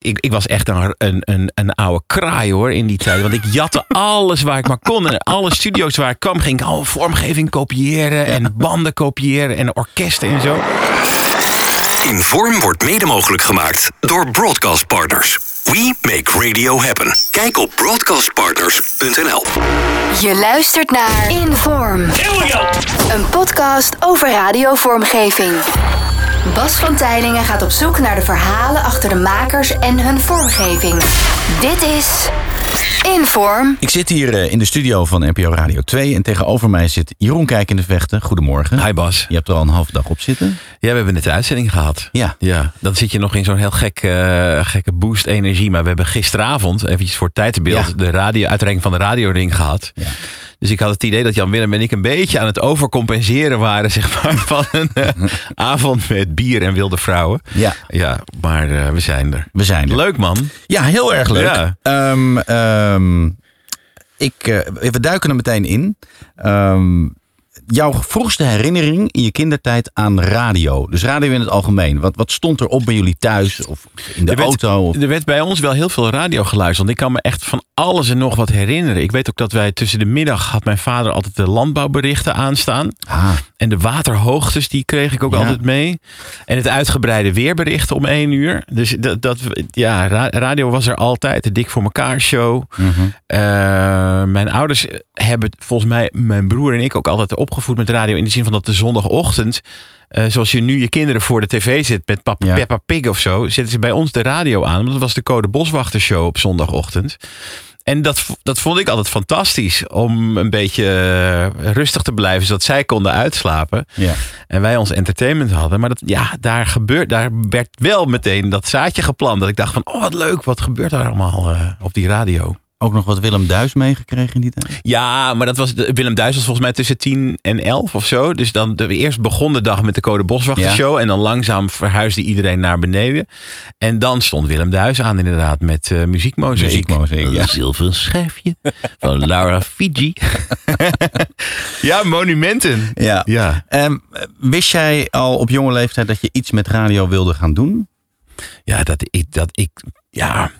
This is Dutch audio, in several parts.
ik, ik was echt een, een, een, een oude kraai hoor in die tijd. Want ik jatte alles waar ik maar kon. En alle studio's waar ik kwam, ging ik al vormgeving kopiëren. En banden kopiëren en orkesten en zo. Inform wordt mede mogelijk gemaakt door Broadcast Partners. We make radio happen. Kijk op broadcastpartners.nl. Je luistert naar Inform. Een podcast over radiovormgeving. Bas van Tijlingen gaat op zoek naar de verhalen achter de makers en hun vormgeving. Dit is Inform. Ik zit hier eh, in de studio van NPO Radio 2 en tegenover mij zit Jeroen Kijk in de Vechten. Goedemorgen. Hi Bas. Je hebt er al een halve dag op zitten. Ja, we hebben net de uitzending gehad. Ja. Ja, dan zit je nog in zo'n heel gek, eh, gekke boost energie. Maar we hebben gisteravond, eventjes voor tijdbeeld, Ja. de radio, uitreiking van de radioring gehad. Ja. Dus ik had het idee dat Jan Willem en ik een beetje aan het overcompenseren waren, zeg maar, van een eh, avond met bier en wilde vrouwen. Ja, Ja, maar eh, we zijn er. we zijn er. Leuk man. Ja, heel erg leuk. Ja. Ehm, ehm, ik, eh, we duiken er meteen in. Ehm, jouw vroegste herinnering in je kindertijd aan radio. Dus radio in het algemeen. Wat, wat stond er op bij jullie thuis of in de Er werd- auto? Of... Er werd bij ons wel heel veel radio geluisterd. Want ik kan me echt van alles en nog wat herinneren. Ik weet ook dat wij tussen de middag had mijn vader altijd de landbouwberichten aanstaan. Ah, En de waterhoogtes, die kreeg ik ook Ja. altijd mee. En het uitgebreide weerbericht om één uur. Dus dat, dat ja, ra- radio was er altijd. De Dik voor elkaar show. mhm. Eh, mijn ouders hebben volgens mij mijn broer en ik ook altijd opgevoed met radio. In de zin van dat de zondagochtend, eh, zoals je nu je kinderen voor de tv zit met Pap Ja. Peppa Pig of zo, zetten ze bij ons de radio aan. Want dat was de Code Boswachter show op zondagochtend. En dat, dat vond ik altijd fantastisch. Om een beetje eh, rustig te blijven, zodat zij konden uitslapen. ja. En wij ons entertainment hadden. Maar dat, ja, daar, gebeurt, daar werd wel meteen dat zaadje geplant. Dat ik dacht van, oh wat leuk, wat gebeurt daar allemaal eh, op die radio. Ook nog wat Willem Duis meegekregen in die tijd? Ja, maar dat was Willem Duis was volgens mij tussen 10 en 11 of zo. Dus dan de, eerst begon de dag met de Code Boswachter Ja. show. En dan langzaam verhuisde iedereen naar beneden. En dan stond Willem Duis aan inderdaad met eh muziekmozaïek. Muziekmozaïek, ja. Een zilveren schijfje van Laura Fiji. ja, monumenten. Ja. Ja. Ehm, wist jij al op jonge leeftijd dat je iets met radio wilde gaan doen? Ja, dat ik, dat ik, ja,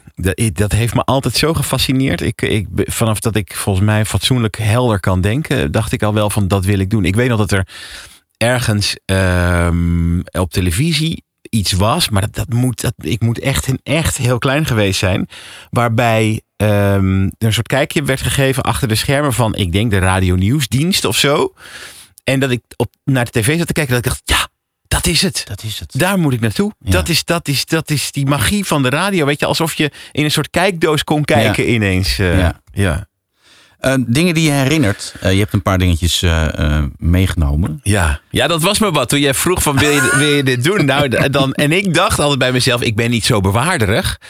dat, heeft me altijd zo gefascineerd. Ik, ik, vanaf dat ik volgens mij fatsoenlijk helder kan denken, dacht ik al wel van dat wil ik doen. Ik weet nog dat er ergens ehm, op televisie iets was, maar dat, dat moet, dat, ik moet echt, echt heel klein geweest zijn, waarbij ehm, er een soort kijkje werd gegeven achter de schermen van, ik denk de radio nieuwsdienst of zo. En dat ik op, naar de tv zat te kijken, dat ik dacht, ja, dat is het. Dat is het. Daar moet ik naartoe. Ja. Dat, is, dat, is, dat is die magie van de radio. Weet je, alsof je in een soort kijkdoos kon kijken ineens. eh, Ja. ja. Eh, dingen die je herinnert. Eh, je hebt een paar dingetjes meegenomen. Ja. ja, dat was me wat. Toen jij vroeg van wil je, wil je dit doen? Nou, dan, en ik dacht altijd bij mezelf, ik ben niet zo bewaarderig.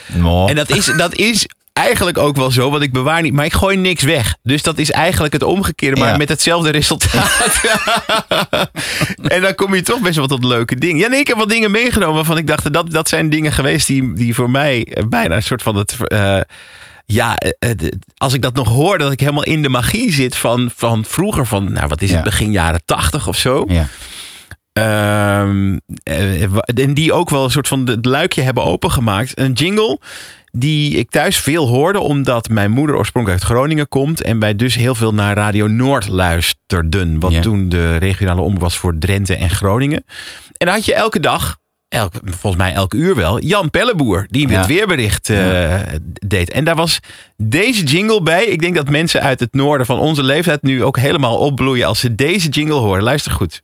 En dat is, dat is eigenlijk ook wel zo, want ik bewaar niet. Maar ik gooi niks weg. Dus dat is eigenlijk het omgekeerde, maar Ja. met hetzelfde resultaat. en dan kom je toch best wel tot leuke dingen. Ja, nee, ik heb wat dingen meegenomen waarvan ik dacht, dat, dat zijn dingen geweest die, die voor mij eh, bijna een soort van het... eh, ja, eh, als ik dat nog hoor, dat ik helemaal in de magie zit van, van vroeger, van, nou wat is Ja. het, begin jaren tachtig of zo. Ja. Ehm, eh, en die ook wel een soort van het luikje hebben opengemaakt. Een jingle die ik thuis veel hoorde, omdat mijn moeder oorspronkelijk uit Groningen komt. En wij dus heel veel naar Radio Noord luisterden. Wat Ja. toen de regionale omroep was voor Drenthe en Groningen. En dan had je elke dag, elk, volgens mij elk uur wel, Jan Pelleboer. Die Ja. het weerbericht eh, deed. En daar was deze jingle bij. Ik denk dat mensen uit het noorden van onze leeftijd nu ook helemaal opbloeien als ze deze jingle horen. Luister goed.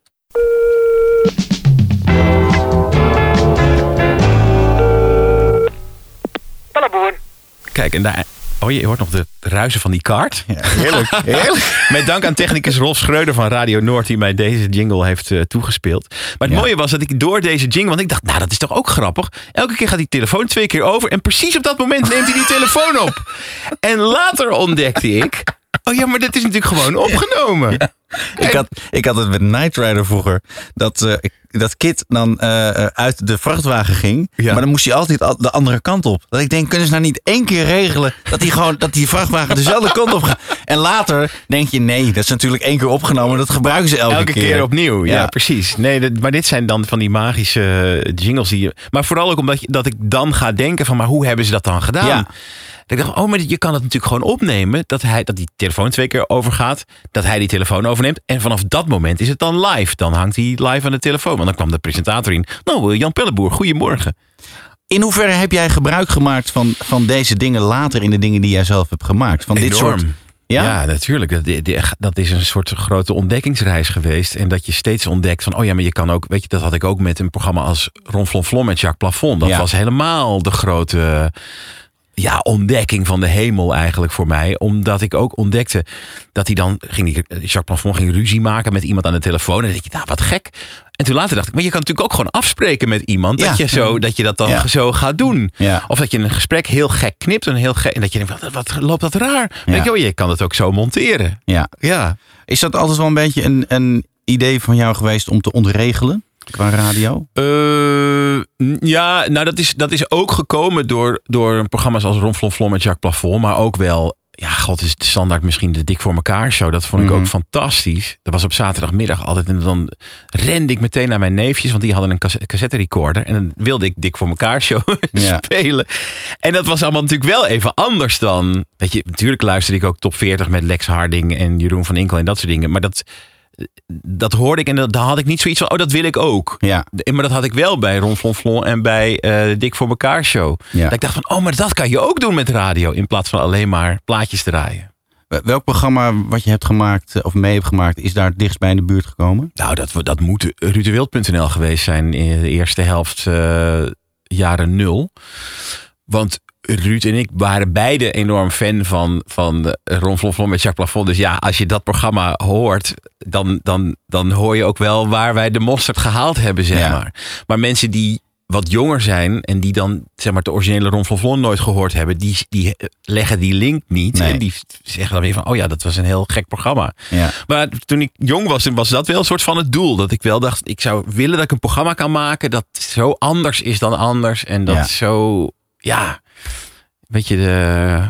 Kijk, en daar. Oh, je hoort nog de ruizen van die kaart. Heerlijk. Heerlijk. Met dank aan technicus Rolf Schreuder van Radio Noord... die mij deze jingle heeft eh, toegespeeld. Maar het Ja. mooie was dat ik door deze jingle... want ik dacht, nou, dat is toch ook grappig. Elke keer gaat die telefoon twee keer over... en precies op dat moment neemt hij die telefoon op. En later ontdekte ik... oh ja, maar dit is natuurlijk gewoon opgenomen. Ik had, ik had het met Night Rider vroeger. Dat, eh, dat Kit dan eh, eh, uit de vrachtwagen ging. Ja. Maar dan moest hij altijd al- de andere kant op. Dat ik denk, kunnen ze nou niet één keer regelen dat hij gewoon dat die vrachtwagen dezelfde kant op gaat? En later denk je, nee, dat is natuurlijk één keer opgenomen. Dat gebruiken ze elke, Elke keer, opnieuw, ja, Ja. precies. Nee, maar dit zijn dan van die magische jingles die je. Maar vooral ook omdat je, dat ik dan ga denken van, maar hoe hebben ze dat dan gedaan? Ja. Dat ik dacht, oh, maar je kan het natuurlijk gewoon opnemen. Dat, hij, dat die telefoon twee keer overgaat. Dat hij die telefoon overneemt. En vanaf dat moment is het dan live. Dan hangt hij live aan de telefoon. Want dan kwam de presentator in. Nou, eh, Jan Pelleboer, goedemorgen. In hoeverre heb jij gebruik gemaakt van, van deze dingen later in de dingen die jij zelf hebt gemaakt? Van dit soort. Ja, Ja? natuurlijk. Dat, is een soort grote ontdekkingsreis geweest. En dat je steeds ontdekt van, oh ja, maar je kan ook, weet je, dat had ik ook met een programma als Ron Flon Flon met Jacques Plafond. Dat Ja. was helemaal de grote ja, ontdekking van de hemel eigenlijk voor mij. Omdat ik ook ontdekte dat hij dan, ging die, Jacques Plafond ging ruzie maken met iemand aan de telefoon. En dan denk je, nou wat gek. En toen later dacht ik, maar je kan natuurlijk ook gewoon afspreken met iemand. Ja. Dat, je zo, dat je dat dan Ja. zo gaat doen. Ja. Of dat je een gesprek heel gek knipt. En, heel gek, en dat je denkt, wat, wat loopt dat raar. Denk je, oh, je kan het ook zo monteren. ja. Ja. Is dat altijd wel een beetje een, een idee van jou geweest om te ontregelen qua radio? Eh, ja, nou dat is, dat is ook gekomen door, door programma's als Ron Flon Flon met Jacques Plafond. Maar ook wel, ja god, is de standaard misschien de Dik voor elkaar show. Dat vond ik Mhm. ook fantastisch. Dat was op zaterdagmiddag altijd. En dan rende ik meteen naar mijn neefjes, want die hadden een cassette cassette recorder. En dan wilde ik Dik voor elkaar show Ja. spelen. En dat was allemaal natuurlijk wel even anders dan... Weet je, natuurlijk luisterde ik ook top 40 met Lex Harding en Jeroen van Inkel en dat soort dingen. Maar dat, dat hoorde ik en dat, daar had ik niet zoiets van, oh dat wil ik ook. Ja. Maar dat had ik wel bij Ron Flon Flon en bij eh, de Dik voor elkaar show. Ja. Dat ik dacht van, oh, maar dat kan je ook doen met radio. In plaats van alleen maar plaatjes draaien. Welk programma wat je hebt gemaakt eh, of mee hebt gemaakt, is daar dichtst bij in de buurt gekomen? Nou, dat, dat moet rutewild.nl geweest zijn in de eerste helft eh, jaren nul. Want Ruud en ik waren beide enorm fan van, van Ron Flon Flon met Jacques Plafond. Dus ja, als je dat programma hoort, dan, dan, dan hoor je ook wel waar wij de mosterd gehaald hebben, zeg Ja. maar. Maar mensen die wat jonger zijn en die dan zeg maar de originele Ron Flon Flon nooit gehoord hebben, die, die leggen die link niet. Nee. En die zeggen dan weer van, oh ja, dat was een heel gek programma. Ja. Maar toen ik jong was, was dat wel een soort van het doel. Dat ik wel dacht, ik zou willen dat ik een programma kan maken dat zo anders is dan anders. En dat Ja. zo, ja, weet je, de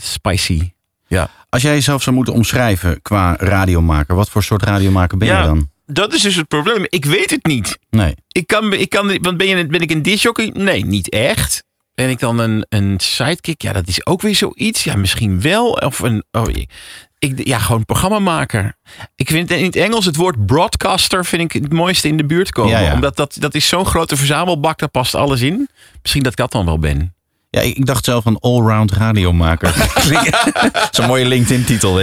spicy. Ja. Als jij jezelf zou moeten omschrijven qua radiomaker, wat voor soort radiomaker ben Ja. je dan? Dat is dus het probleem. Ik weet het niet. Nee. Ik kan, ik kan, want ben, je, ben ik een disjockey? Nee, niet echt. Ben ik dan een, een sidekick? Ja, dat is ook weer zoiets. Ja, misschien wel. Of een, oh, ik, ja, gewoon programmamaker. Ik vind in het Engels het woord broadcaster vind ik het mooiste in de buurt komen. Ja, ja. Omdat dat, dat is zo'n grote verzamelbak, daar past alles in. Misschien dat ik dat dan wel ben. Ja, ik ik dacht zelf een allround radiomaker. Zo'n mooie LinkedIn-titel.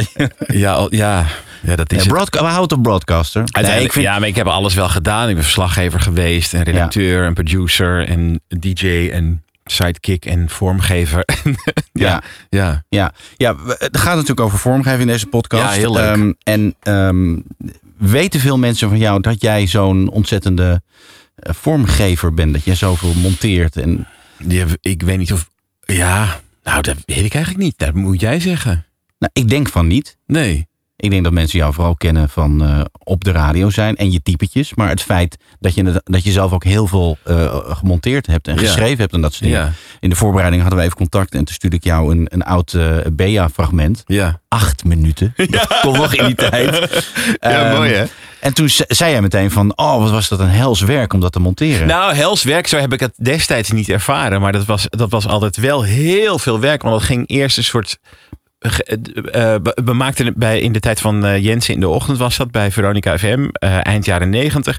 Ja, ja, ja dat is Ja, broadca- we houden op broadcaster. Uiteindelijk, vind, Ja, maar ik heb alles wel gedaan. Ik ben verslaggever geweest, en redacteur, en producer, en DJ, en sidekick, en vormgever. ja, ja. ja, ja, het gaat natuurlijk over vormgeving in deze podcast. Ja, heel leuk. Ehm, en ehm, weten veel mensen van jou dat jij zo'n ontzettende eh, vormgever bent? Dat jij zoveel monteert en Ik weet niet of. Ja, nou, dat weet ik eigenlijk niet. Dat moet jij zeggen. Nou, ik denk van niet. Nee. Ik denk dat mensen jou vooral kennen van eh, op de radio zijn en je typetjes. Maar het feit dat je, dat je zelf ook heel veel eh, gemonteerd hebt en Ja. geschreven hebt en dat soort dingen. Ja, In de voorbereiding hadden we even contact en toen stuurde ik jou een, een oud eh Bea-fragment. ja. Acht minuten. Dat kon nog in die tijd. Ja, Ehm, mooi hè? En toen ze- zei jij meteen van, oh wat was dat een hels werk om dat te monteren. Nou, hels werk, zo heb ik het destijds niet ervaren. Maar dat was, dat was altijd wel heel veel werk. Want dat ging eerst een soort. Ge- eh, we- maakten het bij, in de tijd van eh, Jensen in de ochtend was dat bij Veronica FM, eh, eind jaren negentig.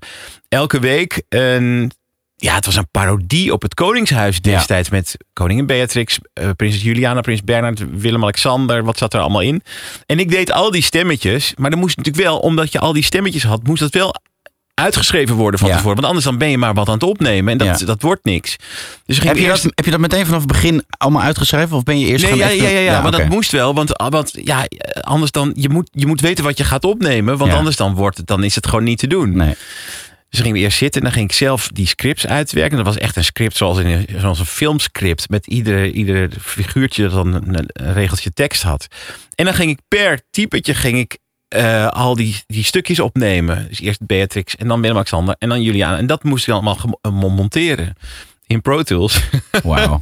Elke week een. Ja, het was een parodie op het Koningshuis destijds met koningin Beatrix, eh, prinses Juliana, prins Bernhard, Willem-Alexander, wat zat er allemaal in. En ik deed al die stemmetjes, maar dan moest natuurlijk wel, omdat je al die stemmetjes had, moest dat wel uitgeschreven worden van Ja. tevoren. Want anders dan ben je maar wat aan het opnemen en dat, Ja. dat wordt niks. Dus heb, je eerst... dat, heb je dat meteen vanaf het begin allemaal uitgeschreven? Of ben je eerst Nee, ja, echt- ja, ja, ja, oké. dat moest wel. Want, want ja, anders dan, je moet, je moet weten wat je gaat opnemen. Want anders dan, wordt het, dan is het gewoon niet te doen. Nee. Dus gingen we eerst zitten en dan ging ik zelf die scripts uitwerken. Dat was echt een script zoals, in een, zoals een filmscript. Met ieder, ieder figuurtje dat dan een, een regeltje tekst had. En dan ging ik per typetje ging ik, eh, al die, die stukjes opnemen. Dus eerst Beatrix en dan Willem-Alexander en dan Juliana. En dat moest ik allemaal eh, monteren in Pro Tools. Wauw.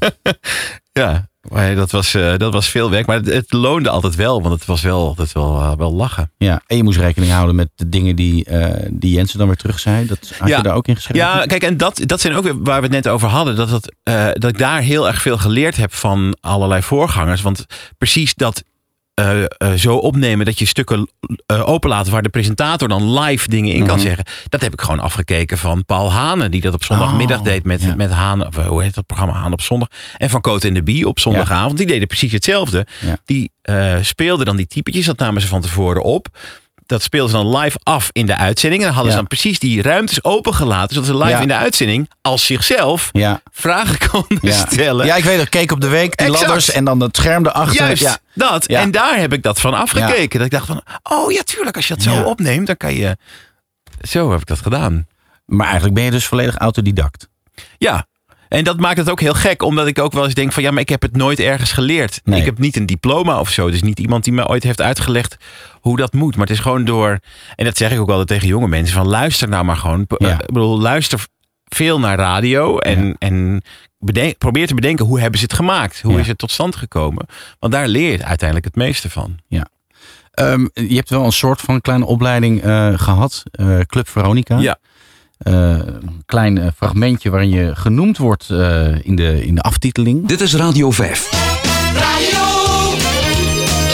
ja, maar dat was, eh, dat was veel werk. Maar het, het loonde altijd wel, want het was wel, altijd wel, wel lachen. Ja, en je moest rekening houden met de dingen die, die Jensen dan weer terug zei. Dat had Ja. je daar ook in geschreven? Ja, kijk, en dat, dat zijn ook weer waar we het net over hadden. Dat, dat, dat ik daar heel erg veel geleerd heb van allerlei voorgangers. Want precies dat eh, eh, zo opnemen dat je stukken eh, openlaat waar de presentator dan live dingen in kan Mhm. zeggen. Dat heb ik gewoon afgekeken van Paul Hane, die dat op zondagmiddag Oh, deed met, ja. met Haan. Hoe heet dat programma? Haan op zondag. En van Cote en de Bie op zondagavond. Die deden precies hetzelfde. Ja. Die speelden dan die typetjes, dat namen ze van tevoren op. Dat speelden ze dan live af in de uitzending. En dan hadden Ja. ze dan precies die ruimtes opengelaten. Zodat ze live Ja. in de uitzending als zichzelf Ja. vragen konden stellen. ja, ik weet het. Keek op de week, die Exact. ladders en dan het scherm erachter. Juist, dat. En daar heb ik dat van afgekeken. Dat ik dacht van, oh ja, tuurlijk. Als je dat zo opneemt, dan kan je... Zo heb ik dat gedaan. Maar eigenlijk ben je dus volledig autodidact. Ja. En dat maakt het ook heel gek, omdat ik ook wel eens denk van ja, maar ik heb het nooit ergens geleerd. Nee. Ik heb niet een diploma of zo. Dus niet iemand die me ooit heeft uitgelegd hoe dat moet. Maar het is gewoon door, en dat zeg ik ook altijd tegen jonge mensen, van luister nou maar gewoon. Ja. eh, Ik bedoel, luister veel naar radio en, Ja. en bedenk, probeer te bedenken hoe hebben ze het gemaakt? Hoe Ja. is het tot stand gekomen? Want daar leer je uiteindelijk het meeste van. Ehm, je hebt wel een soort van kleine opleiding eh, gehad. eh, Club Veronica. Ja. Eh, een klein eh, fragmentje waarin je genoemd wordt eh, in, de, in de aftiteling. Dit is Radio 5. Radio,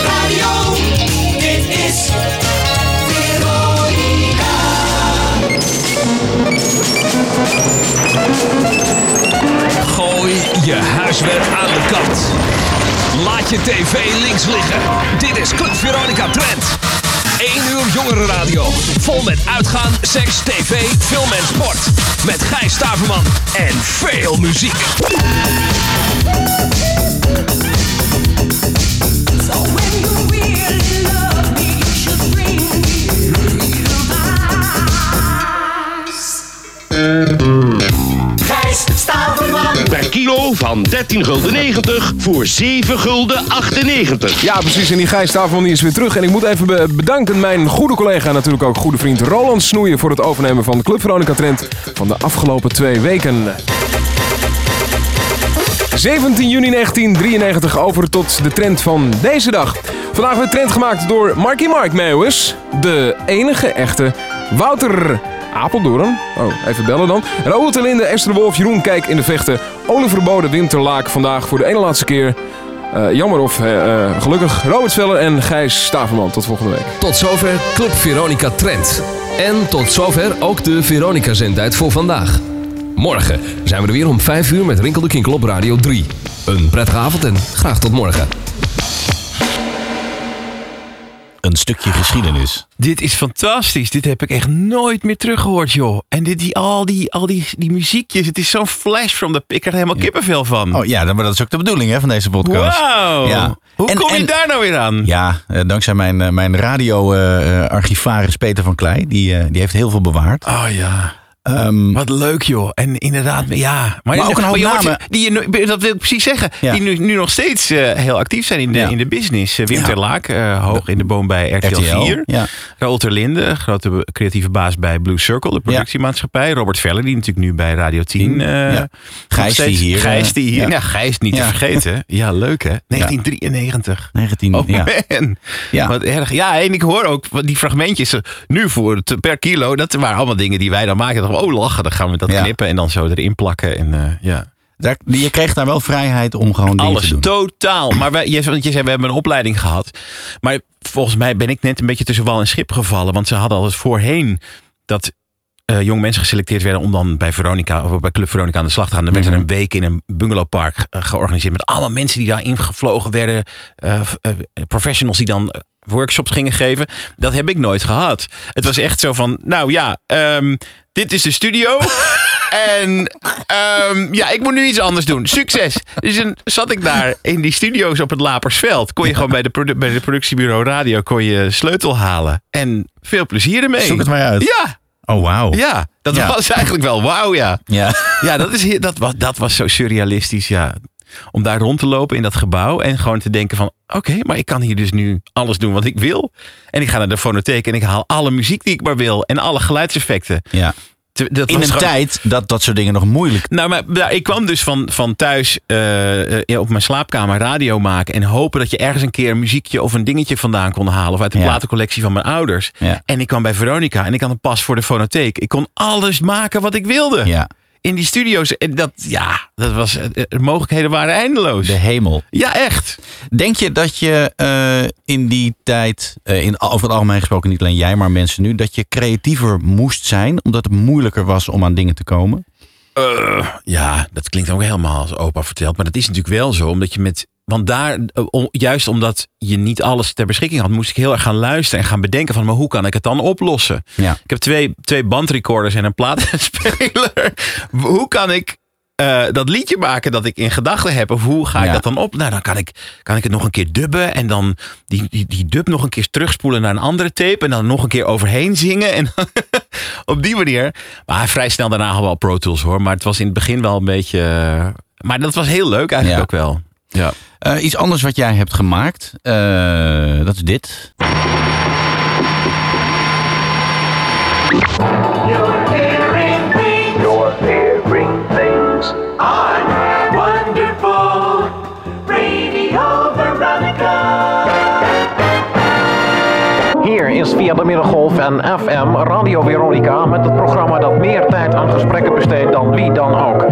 radio, dit is Veronica. Gooi je huiswerk aan de kant. Laat je tv links liggen. Dit is Club Veronica Trend. 1 uur jongerenradio. Vol met uitgaan, seks, tv, film en sport. Met Gijs Staverman en veel muziek. Staverman. Per kilo van 13 gulden 90 voor 7 gulden 98. Ja, precies. En die Gijs Staverman die is weer terug. En ik moet even be- bedanken mijn goede collega en natuurlijk ook goede vriend Roland Snoeien... voor het overnemen van de Club Veronica Trend van de afgelopen twee weken. 17 juni 1993 over tot de trend van deze dag. Vandaag werd trend gemaakt door Marky Mark Meeuwis. De enige echte Wouter Apeldoorn. Oh, even bellen dan. Raoul Telinde, Esther Wolf, Jeroen Kijk in de vechten. Oliver Bode, Wim ter Laak. Vandaag voor de ene laatste keer. Eh, jammer of eh, eh, gelukkig. Robert Sveller en Gijs Staverman. Tot volgende week. Tot zover Club Veronica Trend. En tot zover ook de Veronica zendtijd voor vandaag. Morgen zijn we er weer om 5 uur met Rinkel de Kinkel op Radio 3. Een prettige avond en graag tot morgen. Een stukje geschiedenis. Dit is fantastisch. Dit heb ik echt nooit meer teruggehoord, joh. En dit, die, al, die, al die, die muziekjes. Het is zo'n flash from the... Ik krijg er helemaal kippenvel van. Oh ja, dan- maar dat is ook de bedoeling hè, van deze podcast. Wauw. Ja. Hoe En- kom je en- daar nou weer aan? Ja, eh, dankzij mijn, eh, mijn radio-archivaris Peter van Klei. Die, eh, die heeft heel veel bewaard. Oh ja. Ehm, Wat leuk joh. En inderdaad, ja. Maar ook een hoop namen. Die, je dat wil ik precies zeggen. Ja. Die nu, nu nog steeds eh, heel actief zijn in de, Ja. in de business. Eh, Wim Ja. ter Laak, eh, hoog in de boom bij RTL, RTL, 4. ja. Raoul Terlinde, grote creatieve baas bij Blue Circle, de productiemaatschappij. Robert Veller, die natuurlijk nu bij Radio 10. eh, Ja. nog Gijs die hier, Gijs die hier. ja. Gijs niet te vergeten. Ja, leuk hè. 1993. 19, Oh ja. man, Ja. wat erg. Ja, en ik hoor ook die fragmentjes nu voor het, per kilo. Dat waren allemaal dingen die wij dan maken. Oh lachen, dan gaan we dat Ja. knippen en dan zo erin plakken. En, eh, ja. Daar, je kreeg daar wel vrijheid om gewoon Alles, te doen. totaal. Maar wij, je, want je zei, we hebben een opleiding gehad. Maar volgens mij ben ik net een beetje tussen wal en schip gevallen. Want ze hadden al eens voorheen dat eh jong mensen geselecteerd werden om dan bij Veronica of bij Club Veronica aan de slag te gaan. Dan werd er Mhm. een week in een bungalowpark eh, georganiseerd met allemaal mensen die daar ingevlogen werden. professionals die dan workshops gingen geven. Dat heb ik nooit gehad. Het was echt zo van, nou ja, ehm, dit is de studio. En ehm, ja, ik moet nu iets anders doen. Succes. Dus dan zat ik daar in die studio's op het Lapersveld. Kon je gewoon bij de, produ- bij productiebureau radio kon je sleutel halen. En veel plezier ermee. Zoek het maar uit. Ja, Oh, wauw. ja. Dat Ja. was eigenlijk wel wauw, ja. Ja. Ja, dat, is, dat, was, dat was zo surrealistisch, ja. Om daar rond te lopen in dat gebouw. En gewoon te denken van, oké, maar ik kan hier dus nu alles doen wat ik wil. En ik ga naar de fonotheek en ik haal alle muziek die ik maar wil. En alle geluidseffecten. Ja. Te- Dat In een gewoon- tijd dat dat soort dingen nog moeilijk... nou, maar ik kwam dus van, van thuis eh, eh, op mijn slaapkamer radio maken. En hopen dat je ergens een keer een muziekje of een dingetje vandaan kon halen. Of uit de Ja. platencollectie van mijn ouders. Ja. En ik kwam bij Veronica en ik had een pas voor de fonotheek. Ik kon alles maken wat ik wilde. Ja, In die studio's. En dat, ja, dat was, eh, de mogelijkheden waren eindeloos. de hemel. Ja, echt. Denk je dat je eh, in die tijd, eh, in, over het algemeen gesproken niet alleen jij, maar mensen nu, dat je creatiever moest zijn omdat het moeilijker was om aan dingen te komen? Eh, ja, dat klinkt ook helemaal als opa vertelt. Maar dat is natuurlijk wel zo, omdat je met. Want daar, eh, juist omdat je niet alles ter beschikking had, moest ik heel erg gaan luisteren en gaan bedenken van, maar hoe kan ik het dan oplossen? Ja. Ik heb twee, twee bandrecorders en een platenspeler. hoe kan ik eh, dat liedje maken dat ik in gedachten heb? Of hoe ga ik Ja. dat dan op? Nou, dan kan ik, kan ik het nog een keer dubben en dan die, die, die dub nog een keer terugspoelen naar een andere tape en dan nog een keer overheen zingen. En op die manier. Maar vrij snel daarna hadden we al Pro Tools hoor. Maar het was in het begin wel een beetje. eh, Maar dat was heel leuk eigenlijk Ja. ook wel. Ja. Eh, iets anders wat jij hebt gemaakt, eh, dat is dit. Via de Middengolf en FM Radio Veronica met het programma dat meer tijd aan gesprekken besteedt dan wie dan ook.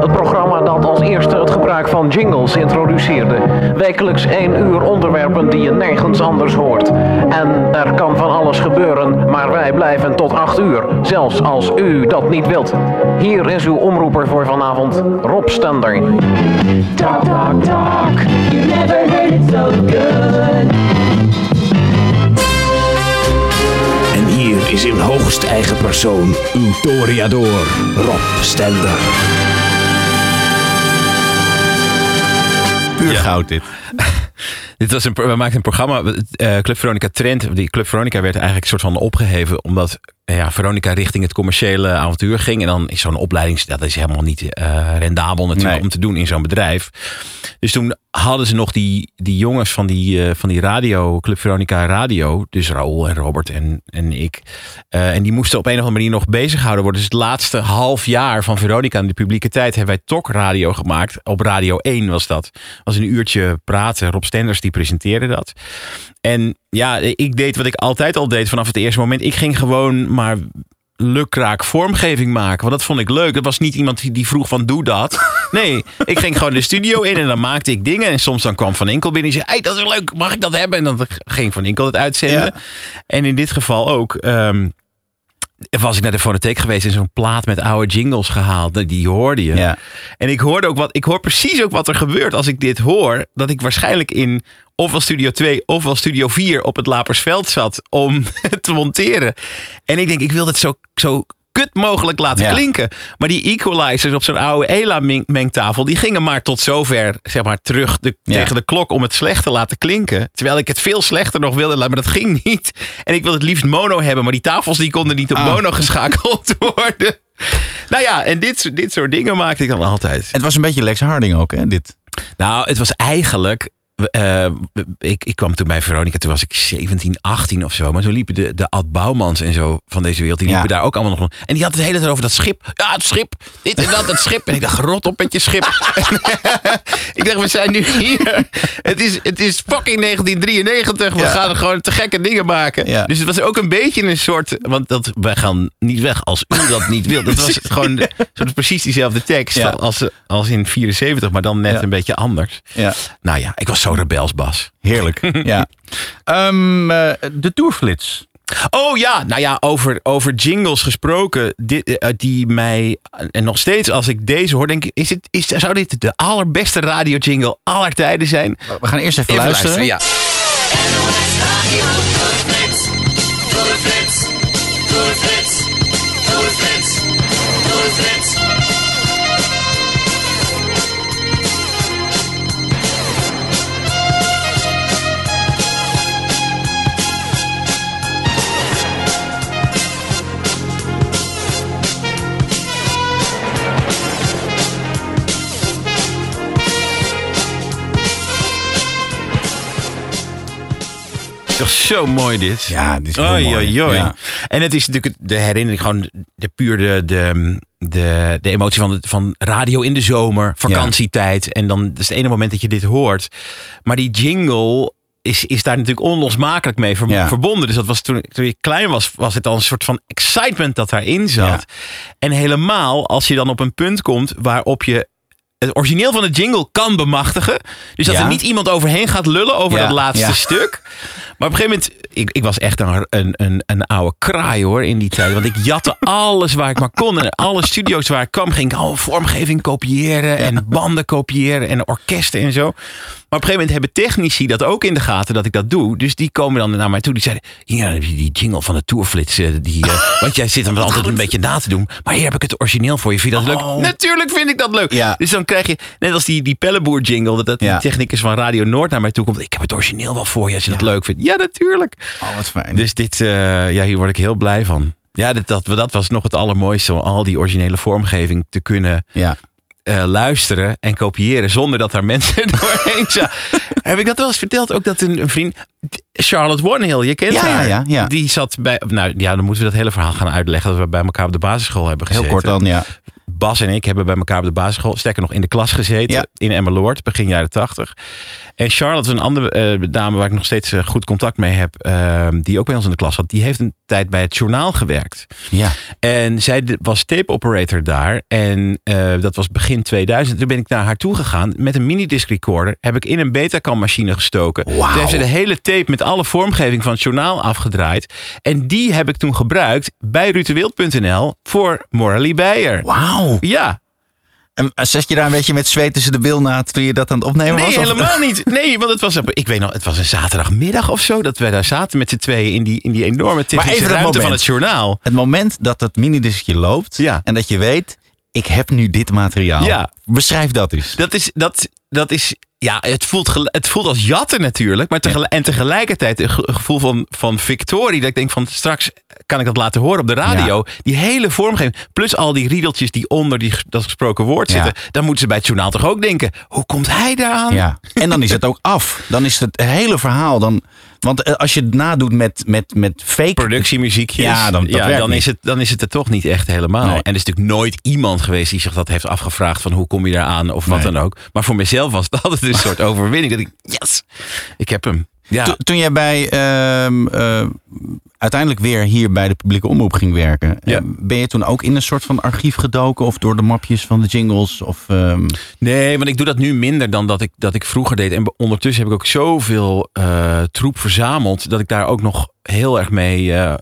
Het programma dat als eerste het gebruik van jingles introduceerde. Wekelijks één uur onderwerpen die je nergens anders hoort. En er kan van alles gebeuren, maar wij blijven tot acht uur. Zelfs als u dat niet wilt. Hier is uw omroeper voor vanavond, Rob Stender. Talk, talk, talk. You never heard it so good. Is in hoogste eigen persoon uw Toriador, Rob Stender. Puur goud dit. Dit was een, we maakten een programma, eh, Club Veronica Trend. Die Club Veronica werd eigenlijk een soort van opgeheven. Omdat ja, Veronica richting het commerciële avontuur ging. En dan is zo'n opleiding, dat is helemaal niet eh, rendabel natuurlijk Nee. om te doen in zo'n bedrijf. Dus toen hadden ze nog die, die jongens van die, eh, van die radio, Club Veronica Radio. Dus Raoul en Robert en, en ik. Eh, en die moesten op een of andere manier nog bezighouden worden. Dus het laatste half jaar van Veronica in de publieke tijd hebben wij Tok Radio gemaakt. Op Radio 1 was dat. was een uurtje praten. Rob Stenders die presenteerde dat. En ja, ik deed wat ik altijd al deed vanaf het eerste moment. Ik ging gewoon maar lukraak vormgeving maken. Want dat vond ik leuk. Het was niet iemand die- vroeg van doe dat. Nee, ik ging gewoon de studio in en dan maakte ik dingen. En soms dan kwam Van Inkel binnen en zei... Hey, dat is leuk, mag ik dat hebben? En dan ging Van Inkel het uitzenden. Ja. En in dit geval ook... ehm, was ik naar de fonotheek geweest en zo'n plaat met oude jingles gehaald. Die hoorde je. Ja. En ik hoorde ook wat, ik hoor precies ook wat er gebeurt als ik dit hoor. Dat ik waarschijnlijk in ofwel Studio 2 ofwel Studio 4 op het Lapersveld zat om te monteren. En ik denk, ik wil het zo, zo kut mogelijk laten Ja. klinken. Maar die equalizers op zo'n oude ELA-mengtafel, die gingen maar tot zover zeg maar, terug de, Ja. tegen de klok om het slecht te laten klinken. Terwijl ik het veel slechter nog wilde laten, maar dat ging niet. En ik wilde het liefst mono hebben, maar die tafels die konden niet op Ah. mono geschakeld worden. Nou ja, en dit, soort- dit soort dingen maakte ik dan altijd. Het was een beetje Lex Harding ook, hè? Dit. Nou, het was eigenlijk. Eh, ik, ik kwam toen bij Veronica, toen was ik 17, 18 of zo. Maar toen liepen de, de Ad Bouwmans en zo van deze wereld. Die Ja. liepen daar ook allemaal nog. rond. En die hadden het hele tijd over dat schip. Ja, het schip. Dit en dat, het schip. En ik dacht, rot op met je schip. ik dacht, we zijn nu hier. Het is, het is fucking 1993. We Ja. gaan gewoon te gekke dingen maken. Ja. Dus het was ook een beetje een soort. Want dat, wij gaan niet weg als u dat niet wilt. Dat was gewoon de- soort precies diezelfde tekst als, als in 74, maar dan net een beetje anders. Ja. Nou ja, ik was zo rebels, Bas. Heerlijk, ja. Ehm, eh, de tourflits. Oh ja, nou ja, over, over jingles gesproken, die, eh, eh, die mij, en nog steeds als ik deze hoor, denk ik, is het, is, zou dit de allerbeste radio jingle aller tijden zijn? We gaan eerst even, luisteren. Ja. Zo mooi dit. Ja, dit is heel Oei, mooi. oei, oei. Ja. En het is natuurlijk de herinnering, gewoon de puur de, de, de, de emotie van, de, van radio in de zomer, vakantietijd. En dan dat is het ene moment dat je dit hoort. Maar die jingle is, is daar natuurlijk onlosmakelijk mee ver- Ja. verbonden. Dus dat was toen, toen je klein was, was het al een soort van excitement dat daarin zat. En helemaal als je dan op een punt komt waarop je het origineel van de jingle kan bemachtigen. Dus dat Ja. er niet iemand overheen gaat lullen over Ja, dat laatste ja. stuk. Maar op een gegeven moment, ik, ik was echt een, een, een, een oude kraai hoor in die tijd. Want ik jatte alles waar ik maar kon. En alle studio's waar ik kwam, ging ik al vormgeving kopiëren. En banden kopiëren en orkesten en zo. Maar op een gegeven moment hebben technici dat ook in de gaten dat ik dat doe. Dus die komen dan naar mij toe. Die zeiden, hier heb je die jingle van de Tourflits. Die, eh, want jij zit hem altijd een beetje na te doen. Maar hier heb ik het origineel voor je. Vind je dat leuk? Natuurlijk vind ik dat leuk. Ja. Dus dan krijg je, net als die, die Pelleboer jingle. Dat, dat Ja. die technicus van Radio Noord naar mij toe komt. Ik heb het origineel wel voor je als je dat leuk vindt. Ja, natuurlijk. Oh, wat fijn. Dus dit, eh, ja, hier word ik heel blij van. Ja, dat, dat, dat was nog het allermooiste. Om al die originele vormgeving te kunnen ja. eh, luisteren en kopiëren. Zonder dat daar mensen doorheen zaten. Heb ik dat wel eens verteld? Ook dat een, een vriend... Charlotte Warnhill, je kent Ja, haar. ja, ja. Die zat bij... Nou ja, dan moeten we dat hele verhaal gaan uitleggen. Dat we bij elkaar op de basisschool hebben Heel gezeten. kort dan, ja. Bas en ik hebben bij elkaar op de basisschool, sterker nog in de klas gezeten, Ja. in Emmeloord, begin jaren tachtig. En Charlotte, een andere eh, dame waar ik nog steeds eh, goed contact mee heb, eh, die ook bij ons in de klas zat, die heeft een tijd bij het journaal gewerkt. Ja. En zij was tape operator daar. En eh, dat was begin 2000. Toen ben ik naar haar toe gegaan met een minidisc recorder. Heb ik in een Betacam machine gestoken. Toen heeft ze de hele tape met alle vormgeving van het journaal afgedraaid. En die heb ik toen gebruikt bij rutewild.nl voor Morally Beyer. Wauw. Ja, En eh, zat je daar een beetje met zweet tussen de bil na toen je dat aan het opnemen nee, was? of- helemaal niet. Nee, want het was, ik weet nog, het was een zaterdagmiddag of zo. Dat wij daar zaten met z'n tweeën in die, in die enorme technische even dat ruimte van moment. het journaal. Het moment dat het minidiscje loopt Ja. en dat je weet, ik heb nu dit materiaal. Ja. Beschrijf dat eens. Dat is, dat, dat is ja, het voelt, het voelt als jatten natuurlijk. Maar tegelijk, En tegelijkertijd een ge- gevoel van, van victorie. Dat ik denk van straks kan ik dat laten horen op de radio. Die hele vormgeving. Plus al die riedeltjes die onder die, dat gesproken woord Ja. zitten. Dan moeten ze bij het journaal toch ook denken. Hoe komt hij daaraan? Ja. En dan is het ook af. Dan is het hele verhaal. Dan, want eh, als je het nadoet met, met, met fake... productiemuziekjes. Ja, dan- dat ja, dan, is het, dan is het er toch niet echt helemaal. Nee. En er is natuurlijk nooit iemand geweest die zich dat heeft afgevraagd van hoe kom je daar aan of wat Nee. dan ook. Maar voor mezelf was het altijd een soort overwinning. Dat ik, yes, ik heb hem. Ja. To- Toen jij bij ehm, eh, uiteindelijk weer hier bij de publieke omroep ging werken, Ja. ben je toen ook in een soort van archief gedoken of door de mapjes van de jingles? Of, ehm, Nee, want ik doe dat nu minder dan dat ik, dat ik vroeger deed. En ondertussen heb ik ook zoveel eh, troep verzameld dat ik daar ook nog heel erg mee, eh,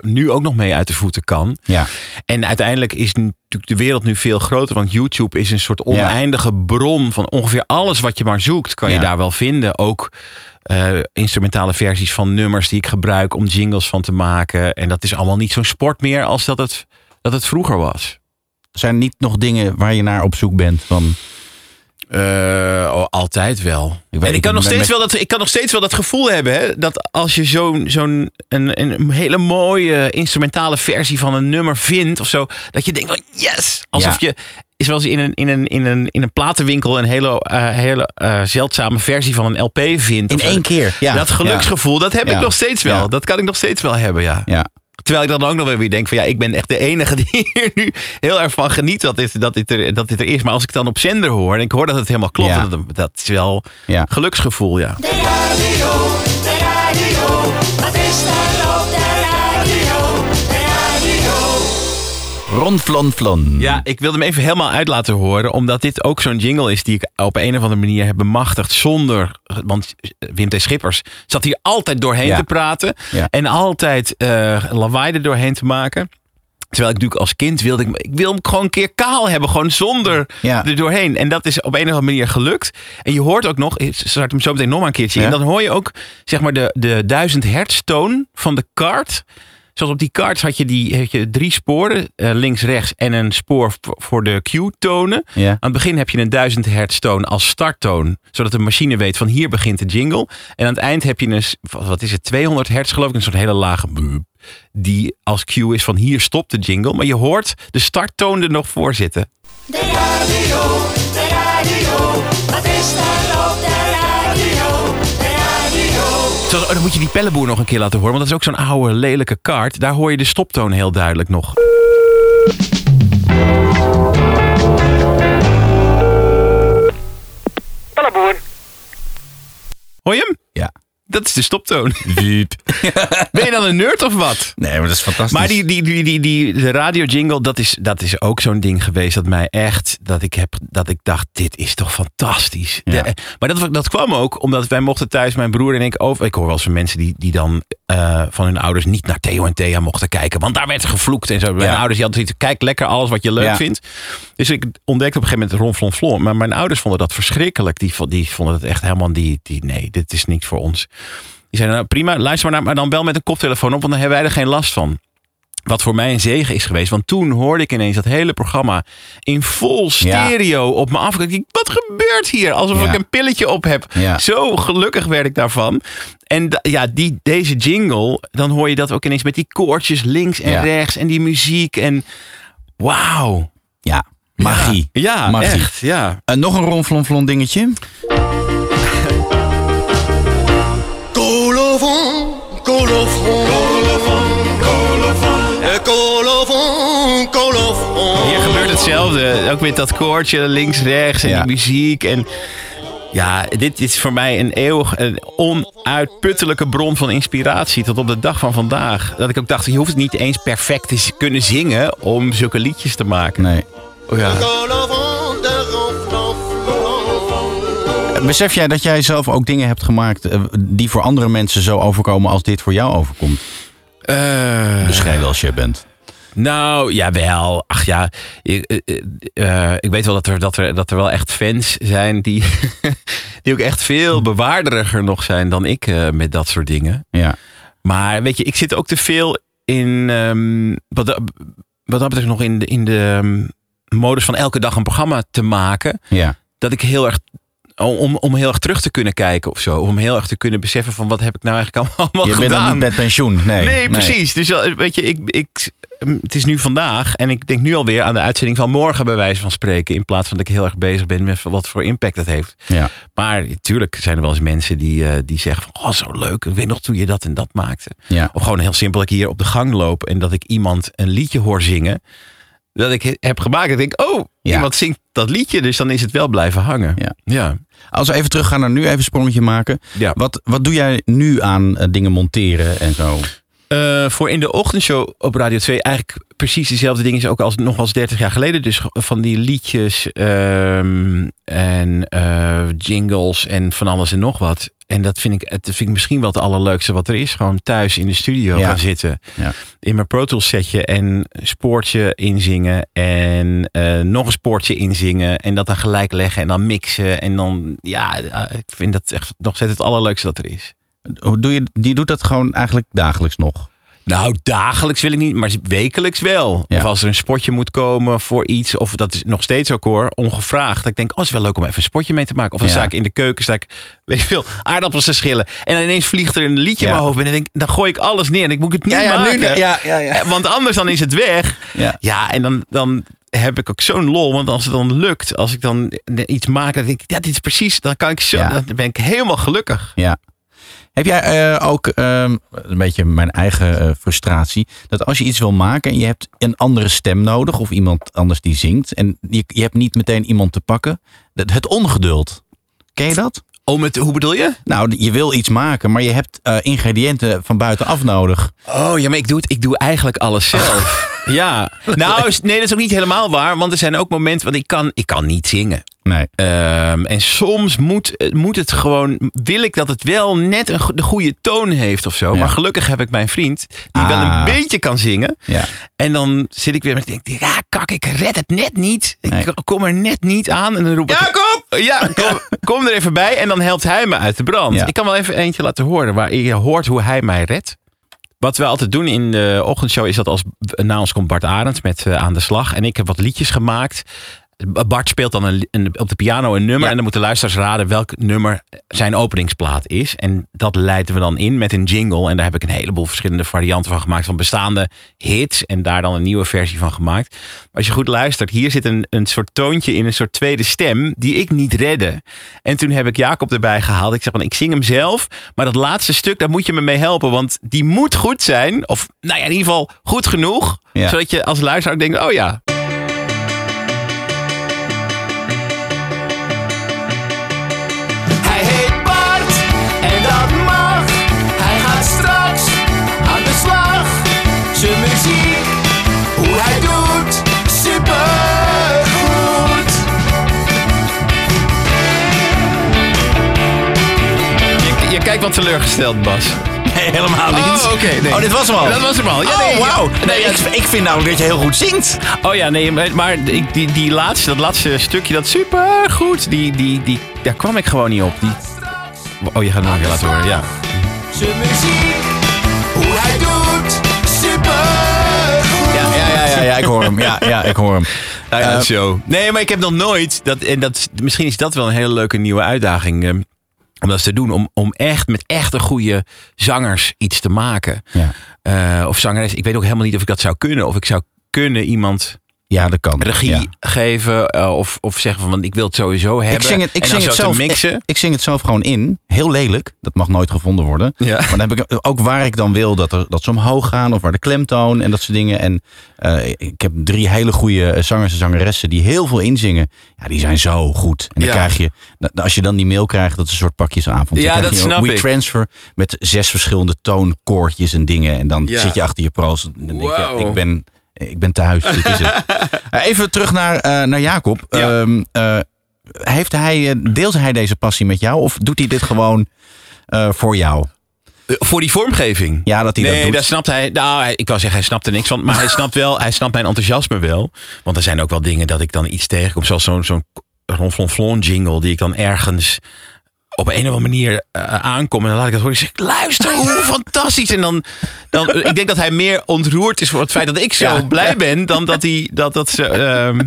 nu ook nog mee uit de voeten kan. ja. En uiteindelijk is natuurlijk de wereld nu veel groter. Want YouTube is een soort oneindige bron van ongeveer alles wat je maar zoekt. Kan je daar wel vinden. Ook eh, instrumentale versies van nummers die ik gebruik om jingles van te maken. En dat is allemaal niet zo'n sport meer als dat het, dat het vroeger was. Zijn niet nog dingen waar je naar op zoek bent? Van, Eh, altijd wel. Ik weet en ik kan, nog steeds met- wel dat, ik kan nog steeds wel dat gevoel hebben. Hè, dat als je zo'n zo'n een, een hele mooie instrumentale versie van een nummer vindt of zo. Dat je denkt van yes. Alsof Ja. je is wel eens in een, in een, in een, in een platenwinkel een hele, eh, hele eh, zeldzame versie van een LP vindt. in één keer. Ja. Dat geluksgevoel, dat heb Ja. ik nog steeds wel. Ja. Dat kan ik nog steeds wel hebben, ja. Ja. Terwijl ik dan ook nog wel weer denk van ja, ik ben echt de enige die hier nu heel erg van geniet dat dit, dat dit, er, dat dit er is. Maar als ik dan op zender hoor en ik hoor dat het helemaal klopt, Ja. dat, dat is wel Ja. geluksgevoel, ja. De radio, Ron Flon Flon. Ja, ik wilde hem even helemaal uit laten horen, omdat dit ook zo'n jingle is die ik op een of andere manier heb bemachtigd zonder, want Wim T. Schippers zat hier altijd doorheen Ja. te praten Ja. en altijd eh lawaai er doorheen te maken. Terwijl ik natuurlijk als kind wilde, ik, ik wil hem gewoon een keer kaal hebben, gewoon zonder Ja. er doorheen. En dat is op een of andere manier gelukt. En je hoort ook nog, ik start hem zo meteen nog maar een keertje Ja. in. Dan hoor je ook zeg maar de, de 1000 hertz toon van de kaart. Zoals op die kaart had je, die, had je drie sporen, eh, links, rechts en een spoor voor de Q-tonen. Ja. Aan het begin heb je een 1000 hertz toon als starttoon, zodat de machine weet van hier begint de jingle. En aan het eind heb je een, wat is het, 200 hertz geloof ik, een soort hele lage boep, die als cue is van hier stopt de jingle. Maar je hoort de starttoon er nog voor zitten. De radio, de radio, wat is op de radio? De radio. Zo, oh, dan moet je die pellenboer nog een keer laten horen. Want dat is ook zo'n oude, lelijke kaart. Daar hoor je de stoptoon heel duidelijk nog. Pelleboer. Hoor je hem? Ja. Dat is de stoptoon. Ben je dan een nerd of wat? Nee, maar dat is fantastisch. Maar die, die, die, die, die, de radio jingle, dat is, dat is ook zo'n ding geweest dat mij echt, dat ik, heb, dat ik dacht, dit is toch fantastisch. Ja. De- maar dat, dat kwam ook omdat wij mochten thuis, mijn broer en ik, over, ik hoor wel eens van mensen die, die dan eh, van hun ouders niet naar Theo en Thea mochten kijken. Want daar werd gevloekt en zo. Mijn Ja. ouders die hadden zoiets, kijk lekker alles wat je leuk Ja. vindt. Dus ik ontdekte op een gegeven moment Ron Flon Flon. Maar mijn ouders vonden dat verschrikkelijk. Die, vo- die vonden het echt helemaal, die, die, nee, dit is niet voor ons. Die zeiden, nou prima, luister maar naar, maar dan bel met een koptelefoon op, want dan hebben wij er geen last van. Wat voor mij een zegen is geweest. Want toen hoorde ik ineens dat hele programma in vol stereo op me af. Ik Wat gebeurt hier? Alsof Ja. ik een pilletje op heb. Ja. Zo gelukkig werd ik daarvan. En ja, die, deze jingle, dan hoor je dat ook ineens met die koortjes links en rechts. En die muziek. En wauw. Ja, magie. Ja, Magie. echt. Ja. En nog een ronflonflon dingetje. Colofon, colofon, colofon, colofon, Eh, colofon, colofon. Hier gebeurt hetzelfde. Ook met dat koortje links, rechts en Ja. die muziek. En ja, dit is voor mij een eeuwig, een onuitputtelijke bron van inspiratie tot op de dag van vandaag. Dat ik ook dacht, je hoeft het niet eens perfect te kunnen zingen om zulke liedjes te maken. Nee. Oh ja. Besef jij dat jij zelf ook dingen hebt gemaakt eh, die voor andere mensen zo overkomen als dit voor jou overkomt? Eh, Bescheiden als jij bent. Nou, jawel. Ach ja, ik, eh, ik weet wel dat er, dat, er, dat er wel echt fans zijn die, die ook echt veel bewaarderiger nog zijn dan ik eh, met dat soort dingen. Ja. Maar weet je, ik zit ook te veel in, ehm, wat, dat- wat dat betreft nog in de, in de ehm, modus van elke dag een programma te maken. Ja. Dat ik heel erg, om, om heel erg terug te kunnen kijken of zo. Om heel erg te kunnen beseffen van wat heb ik nou eigenlijk allemaal Je gedaan. bent dan niet met pensioen. Nee, Nee, precies. Dus eh, weet je, ik, ik, mm, het is nu vandaag en ik denk nu alweer aan de uitzending van morgen bij wijze van spreken. In plaats van dat ik heel erg bezig ben met wat voor impact dat heeft. Ja. Maar natuurlijk zijn er wel eens mensen die, eh, die zeggen van, oh zo leuk, ik weet nog toen je dat en dat maakte. Ja. Of gewoon heel simpel, dat ik hier op de gang loop en dat ik iemand een liedje hoor zingen. Dat ik he- heb gemaakt. En denk, oh, Ja. iemand zingt dat liedje, dus dan is het wel blijven hangen. Ja. ja. Als we even teruggaan naar nu, even een sprongetje maken. Ja. Wat, wat doe jij nu aan eh, dingen monteren en zo? Eh, voor in de ochtendshow op Radio 2 eigenlijk precies dezelfde dingen ook als nog als 30 jaar geleden. Dus van die liedjes ehm, en eh, jingles en van alles en nog wat. En dat vind ik, het vind ik misschien wel het allerleukste wat er is. Gewoon thuis in de studio Ja. gaan zitten. Ja. In mijn Pro Tools setje en spoortje inzingen. En eh, nog een spoortje inzingen. En dat dan gelijk leggen en dan mixen. En dan, ja, ik vind dat echt nog steeds het allerleukste dat er is. Hoe doe je, die doet dat gewoon eigenlijk dagelijks nog. Nou, dagelijks wil ik niet, maar wekelijks wel. Ja. Of als er een spotje moet komen voor iets, of dat is nog steeds ook hoor, ongevraagd. Dat ik denk, oh, het is wel leuk om even een spotje mee te maken. Of dan Ja. sta ik in de keuken, sta ik, weet je veel, aardappels te schillen. En dan ineens vliegt er een liedje Ja. in mijn hoofd. En dan, denk, dan gooi ik alles neer en ik moet het niet ja, nu- maken. ja, ja, ja. Eh, Want anders dan is het weg. Ja. Ja, en dan, dan heb ik ook zo'n lol. Want als het dan lukt, als ik dan iets maak, dan denk ik, ja, dit is precies, dan kan ik zo, dan ben ik helemaal gelukkig. Ja. Heb jij eh, ook ehm, een beetje mijn eigen eh, frustratie, dat als je iets wil maken en je hebt een andere stem nodig of iemand anders die zingt en je, je hebt niet meteen iemand te pakken, het ongeduld. Ken je dat? Oh, met, hoe bedoel je? Nou, je wil iets maken, maar je hebt eh, ingrediënten van buitenaf nodig. Oh ja, maar ik doe, het, ik doe eigenlijk alles zelf. ja. Nou, is- nee, dat is ook niet helemaal waar. Want er zijn ook momenten, want ik kan, ik kan niet zingen. Nee. Ehm, en soms moet, eh, moet het gewoon, wil ik dat het wel net een, go- de goede toon heeft of zo. Ja. Maar gelukkig heb ik mijn vriend, die wel Ah. een beetje kan zingen. Ja. En dan zit ik weer met, denk, ja, kak, ik red het net niet. Ik kom er net niet aan. En dan roep ik, ja, kom! Ja, kom, kom er even bij. En dan helpt hij me uit de brand. Ja. Ik kan wel even eentje laten horen, waar je hoort hoe hij mij redt. Wat we altijd doen in de ochtendshow is dat als na ons komt Bart Arends met eh, Aan de Slag. En ik heb wat liedjes gemaakt. Bart speelt dan een, een- op de piano een nummer. Ja. En dan moeten luisteraars raden welk nummer zijn openingsplaat is. En dat leiden we dan in met een jingle. En daar heb ik een heleboel verschillende varianten van gemaakt. Van bestaande hits. En daar dan een nieuwe versie van gemaakt. Maar als je goed luistert, hier zit een, een soort toontje in een soort tweede stem. Die ik niet redde. En toen heb ik Jacob erbij gehaald. Ik zeg van, ik zing hem zelf. Maar dat laatste stuk, daar moet je me mee helpen. Want die moet goed zijn. Of nou ja, in ieder geval goed genoeg. Ja. Zodat je als luisteraar denkt, oh ja, Kijkt wat teleurgesteld, Bas. Nee, helemaal niet. Oh, oké, nee. Oh, dit was hem al. Dat was hem al. Ja, oh, nee, wauw. ja. Nee, ik, ik vind namelijk dat je heel goed zingt. Oh ja, nee, maar, die, die laatste, dat laatste stukje, dat supergoed, die, die, die, daar kwam ik gewoon niet op. Die, oh, je gaat nog een keer laten horen, ja. Zijn muziek, hoe hij doet, supergoed. Ja, ja, ja, ja, ja, ik hoor hem. Ja, ja, ik hoor hem. Nou ja, zo. Nee, maar ik heb nog nooit, dat, en dat, misschien is dat wel een hele leuke nieuwe uitdaging, eh, om dat te doen, om, om echt met echte goede zangers iets te maken. Ja. Eh, of zangeres, ik weet ook helemaal niet of ik dat zou kunnen, of ik zou kunnen iemand Ja, dat kan. regie Ja. geven, eh, of, of zeggen van, want ik wil het sowieso hebben. Ik zing het, ik zing het zelf. mixen. Ik, ik zing het zelf gewoon in. Heel lelijk. Dat mag nooit gevonden worden. Ja. Maar dan heb ik ook waar ik dan wil dat, er, dat ze omhoog gaan. Of waar de klemtoon en dat soort dingen. En eh, ik heb drie hele goede zangers en zangeressen die heel veel inzingen. Ja, die zijn zo goed. En dan Ja. krijg je, als je dan die mail krijgt, dat is een soort pakjesavond. Ja, krijg dat je snap We ik. Transfer met zes verschillende toonkoortjes en dingen. En dan Ja. zit je achter je pro's. En dan denk je, Wow. ik ben... Ik ben thuis. Dit is het. Eh, Even terug naar, eh, naar Jacob. Ja. Ehm, eh, heeft hij, deelt hij deze passie met jou? Of doet hij dit gewoon voor jou? Voor die vormgeving. Ja, dat hij nee, dat doet. daar snapt hij. Nou, ik wou zeggen, hij snapt er niks van. Maar hij snapt wel, hij snapt mijn enthousiasme wel. Want er zijn ook wel dingen dat ik dan iets tegenkom. Zoals zo'n zo'n ronflonflon jingle die ik dan ergens op een of andere manier eh, aankom. En dan laat ik dat horen. Ik zeg, luister, hoe fantastisch. En dan, dan, ik denk dat hij meer ontroerd is voor het feit dat ik zo Ja. blij ben. Dan dat hij, dat, dat ze, ehm,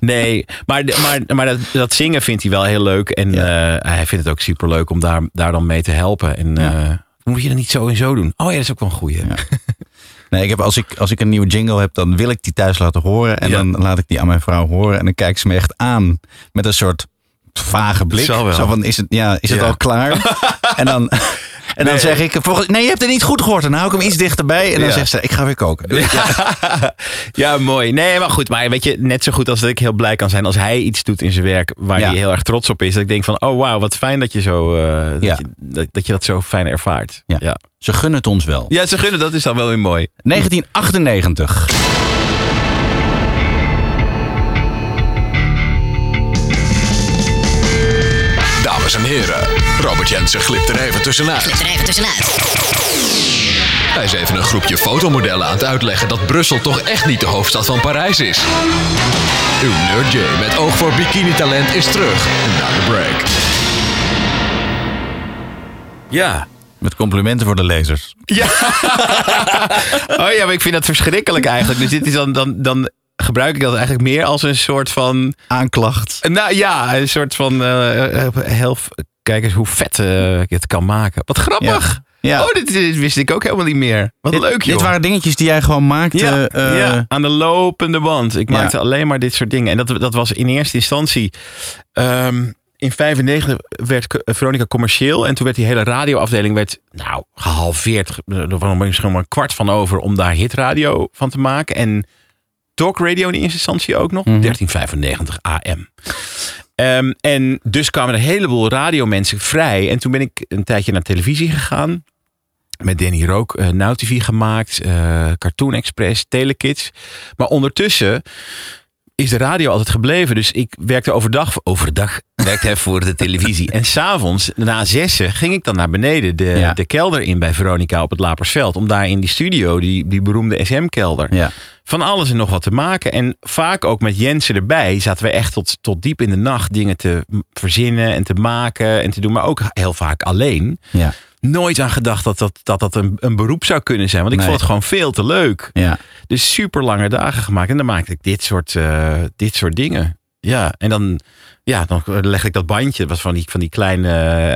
nee. Maar, maar, maar dat, dat zingen vindt hij wel heel leuk. En eh, hij vindt het ook super leuk om daar, daar dan mee te helpen. En Ja. eh, moet je dat niet zo en zo doen? Oh ja, dat is ook wel een goeie. Nee, ik heb, als, ik, als ik een nieuwe jingle heb, dan wil ik die thuis laten horen. En Ja. dan laat ik die aan mijn vrouw horen. En dan kijkt ze me echt aan met een soort vage blik. Zo van, is het, ja, is het Ja. al klaar? en dan, en dan Nee. zeg ik, volgens, nee, je hebt het niet goed gehoord. En dan hou ik hem iets dichterbij. En dan Ja. zegt ze, ik ga weer koken. Doei. Ja, mooi. Nee, maar goed. Maar weet je, net zo goed als dat ik heel blij kan zijn als hij iets doet in zijn werk waar Ja. hij heel erg trots op is. Dat ik denk van, oh wauw, wat fijn dat je zo, eh, dat, Ja. je, dat, dat je dat zo fijn ervaart. Ja. ja. Ze gunnen het ons wel. Ja, ze gunnen, dat is dan wel weer mooi. 1998. Dames en heren, Robert Jensen glipt er even tussenuit. er even tussenuit. Hij is even een groepje fotomodellen aan het uitleggen dat Brussel toch echt niet de hoofdstad van Parijs is. Uw Nerd J met oog voor bikini-talent is terug na de break. Ja. Met complimenten voor de lezers. Ja. oh ja, maar ik vind dat verschrikkelijk eigenlijk. Dus dit is dan, dan, dan gebruik ik dat eigenlijk meer als een soort van... Aanklacht. Nou ja, een soort van... eh, eh, heel, kijk eens hoe vet eh, ik het kan maken. Wat grappig. Ja. Oh, dit, dit wist ik ook helemaal niet meer. Wat Dit- leuk joh. Dit waren dingetjes die jij gewoon maakte. Ja, eh, ja, aan de lopende band. Ik maakte alleen maar dit soort dingen. En dat, dat was in eerste instantie... ehm, in 95 werd Veronica commercieel. En toen werd die hele radioafdeling werd, nou, gehalveerd. Er was misschien maar een kwart van over om daar hitradio van te maken. En talkradio in eerste instantie ook nog. Mhm. 1395 AM. Ehm, en dus kwamen er een heleboel radiomensen vrij. En toen ben ik een tijdje naar televisie gegaan. Met Danny Rook, eh Now TV gemaakt. eh, Cartoon Express, Telekids. Maar ondertussen is de radio altijd gebleven. Dus ik werkte overdag, overdag werkte hij voor de televisie. En s'avonds, na zessen, ging ik dan naar beneden de, Ja. de kelder in bij Veronica op het Lapersveld. Om daar in die studio, die, die beroemde SM-kelder, ja. van alles en nog wat te maken. En vaak ook met Jensen erbij zaten we echt tot, tot diep in de nacht dingen te verzinnen en te maken en te doen. Maar ook heel vaak alleen. Ja. Nooit aan gedacht dat dat, dat, dat een, een beroep zou kunnen zijn. Want ik Nee. vond het gewoon veel te leuk. Ja. Dus super lange dagen gemaakt. En dan maakte ik dit soort, eh, dit soort dingen. Ja, en dan, ja, dan leg ik dat bandje, wat van die, van die kleine eh,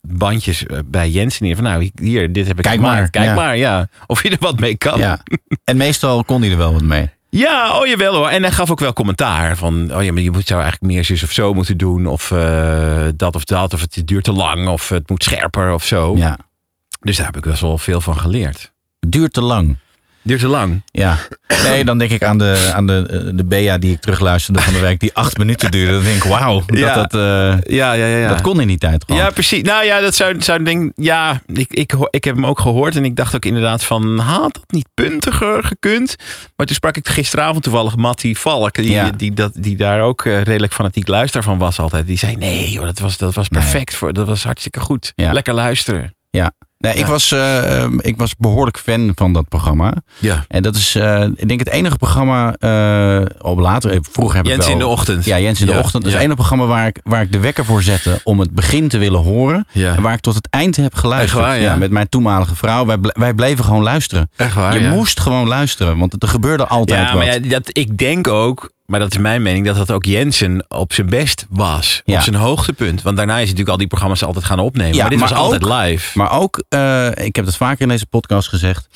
bandjes eh, bij Jensen neer. Van nou, hier, dit heb ik Kijk gemaakt. maar, Kijk ja. maar, ja. Of je er wat mee kan. Ja. En meestal kon hij er wel wat mee. Ja, oh jawel hoor. En hij gaf ook wel commentaar van, oh ja, maar je moet, zou eigenlijk meer zus of zo moeten doen. Of eh, dat of dat, of het duurt te lang, of het moet scherper of zo. Ja. Dus daar heb ik best wel veel van geleerd. Het duurt te lang. Duurt te lang. Ja. Nee, dan denk ik aan de, aan de, eh, de Bea die ik terugluisterde van de week, die acht minuten duurde. Dan denk ik, wauw, dat, Ja. dat, eh, Ja, ja, ja. ja. dat kon in die tijd gewoon. Ja, precies. Nou ja, dat zou, zou denk ja, ik, ik, ik heb hem ook gehoord en ik dacht ook inderdaad van, had dat niet puntiger gekund? Maar toen sprak ik gisteravond toevallig Mattie Valk, die, Ja. die, dat, die daar ook eh, redelijk fanatiek luister van was altijd. Die zei, nee joh, dat was, dat was perfect, voor, dat was hartstikke goed. Ja. Lekker luisteren. Ja. Nee, ik, was, eh, ehm, ik was behoorlijk fan van dat programma. Ja. En dat is, eh, ik denk, het enige programma, eh op later, vroeger heb ik Jens wel... in de ochtend. Ja, Jens in de ochtend. Dat is het enige programma waar ik, waar ik de wekker voor zette om het begin te willen horen. Ja. En waar ik tot het eind heb geluisterd. Echt waar, ja? met mijn toenmalige vrouw. Wij, wij bleven gewoon luisteren. Echt waar, Je moest gewoon luisteren, want er gebeurde altijd Ja, wat. maar ja, dat, ik denk ook, maar dat is mijn mening, dat dat ook Jensen op zijn best was. Ja. Op zijn hoogtepunt. Want daarna is natuurlijk al die programma's altijd gaan opnemen. Ja, maar dit maar was altijd live. Maar ook, eh, ik heb het vaker in deze podcast gezegd.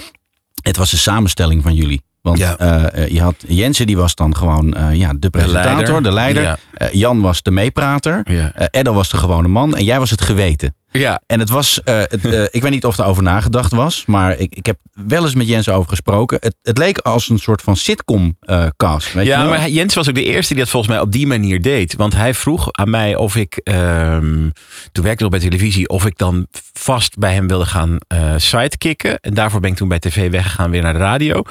Het was een samenstelling van jullie. Want Ja. eh, eh, je had Jensen, die was dan gewoon ja, de presentator, de leider. leider. Ja. Eh, Jan was de meeprater. Eddo was de gewone man. En jij was het geweten. Ja, En het was, eh, het, eh, ik weet niet of er over nagedacht was, maar ik, ik heb wel eens met Jens over gesproken. Het, het leek als een soort van sitcom-cast. weet je Ja, maar Jens was ook de eerste die dat volgens mij op die manier deed. Want hij vroeg aan mij of ik, ehm, toen werkte ik nog bij televisie, of ik dan vast bij hem wilde gaan eh sidekicken. En daarvoor ben ik toen bij tv weggegaan weer naar de radio.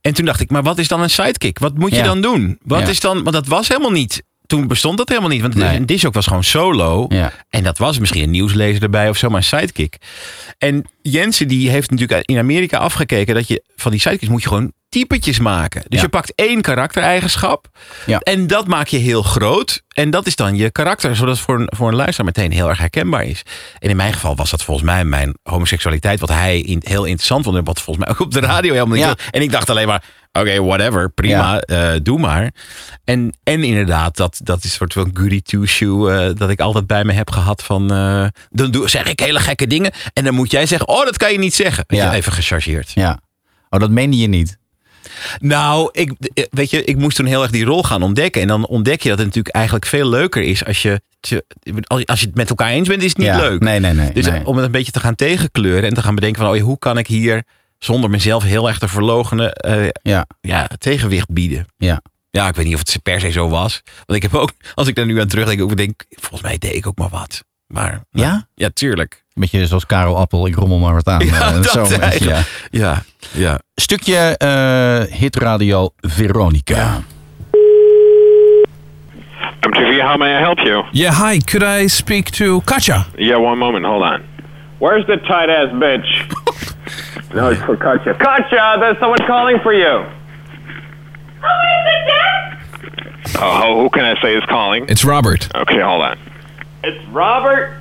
En toen dacht ik, maar wat is dan een sidekick? Wat moet je Ja. dan doen? Wat Ja. is dan, want dat was helemaal niet. Toen bestond dat helemaal niet. Want Nee. ook was gewoon solo. Ja. En dat was misschien een nieuwslezer erbij of zo, maar een sidekick. En Jensen die heeft natuurlijk in Amerika afgekeken dat je van die sidekicks moet je gewoon typetjes maken. Dus Ja. je pakt één karaktereigenschap Ja. en dat maak je heel groot. En dat is dan je karakter, zodat het voor een, voor een luisteraar meteen heel erg herkenbaar is. En in mijn geval was dat volgens mij mijn homoseksualiteit, wat hij in, heel interessant vond. En wat volgens mij ook op de radio helemaal niet. En ik dacht alleen maar, oké, whatever, prima, eh, doe maar. En, en inderdaad, dat, dat is een soort van goody two-shoe eh, dat ik altijd bij me heb gehad van, eh, dan doe, zeg ik hele gekke dingen. En dan moet jij zeggen, oh, dat kan je niet zeggen. Ja. Even gechargeerd. Ja. Oh, dat meende je niet. Nou, ik, weet je, ik moest toen heel erg die rol gaan ontdekken. En dan ontdek je dat het natuurlijk eigenlijk veel leuker is als je, als je het met elkaar eens bent, is het niet Ja. leuk. Nee, nee, nee. Dus nee. om het een beetje te gaan tegenkleuren en te gaan bedenken van, oh, hoe kan ik hier zonder mezelf heel erg te verlogenen eh, Ja. ja, tegenwicht bieden. Ja. Ja, ik weet niet of het per se zo was. Want ik heb ook, als ik daar nu aan terugdenk, ook denk, volgens mij deed ik ook maar wat. Maar nou, Ja? ja, tuurlijk. Beetje zoals Karel Appel, ik rommel maar wat aan. Ja, Eh, dat zo, ja. Ja, ja. Stukje eh hitradio Veronica. MTV, how may I help you? Yeah, hi. Could I speak to Katja? Yeah, one moment, hold on. Where's the tight ass bitch? no, it's for Katja. Katja, there's someone calling for you. Oh, who- who can I say is calling? It's Robert. Okay, hold on. It's Robert.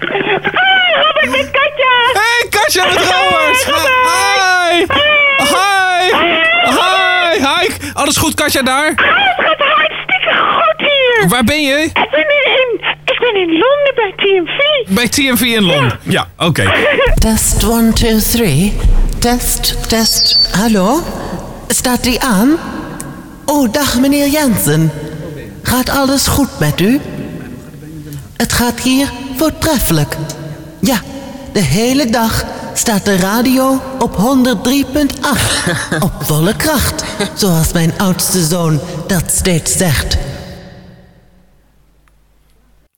Robert met Katja! Hey, Katja met Robert! Hi! Hi! Hi! Hi! Alles goed, Katja, daar? Het gaat hartstikke goed hier! Waar ben je? Ik ben in, ben in Londen bij TMV. Bij TMV in Londen. Ja, oké. Test 1, 2, 3. Test, test. Hallo? Staat die aan? Oh, dag meneer Jensen. Gaat alles goed met u? Het gaat hier voortreffelijk. Ja, de hele dag staat de radio op 103.8. op volle kracht, zoals mijn oudste zoon dat steeds zegt.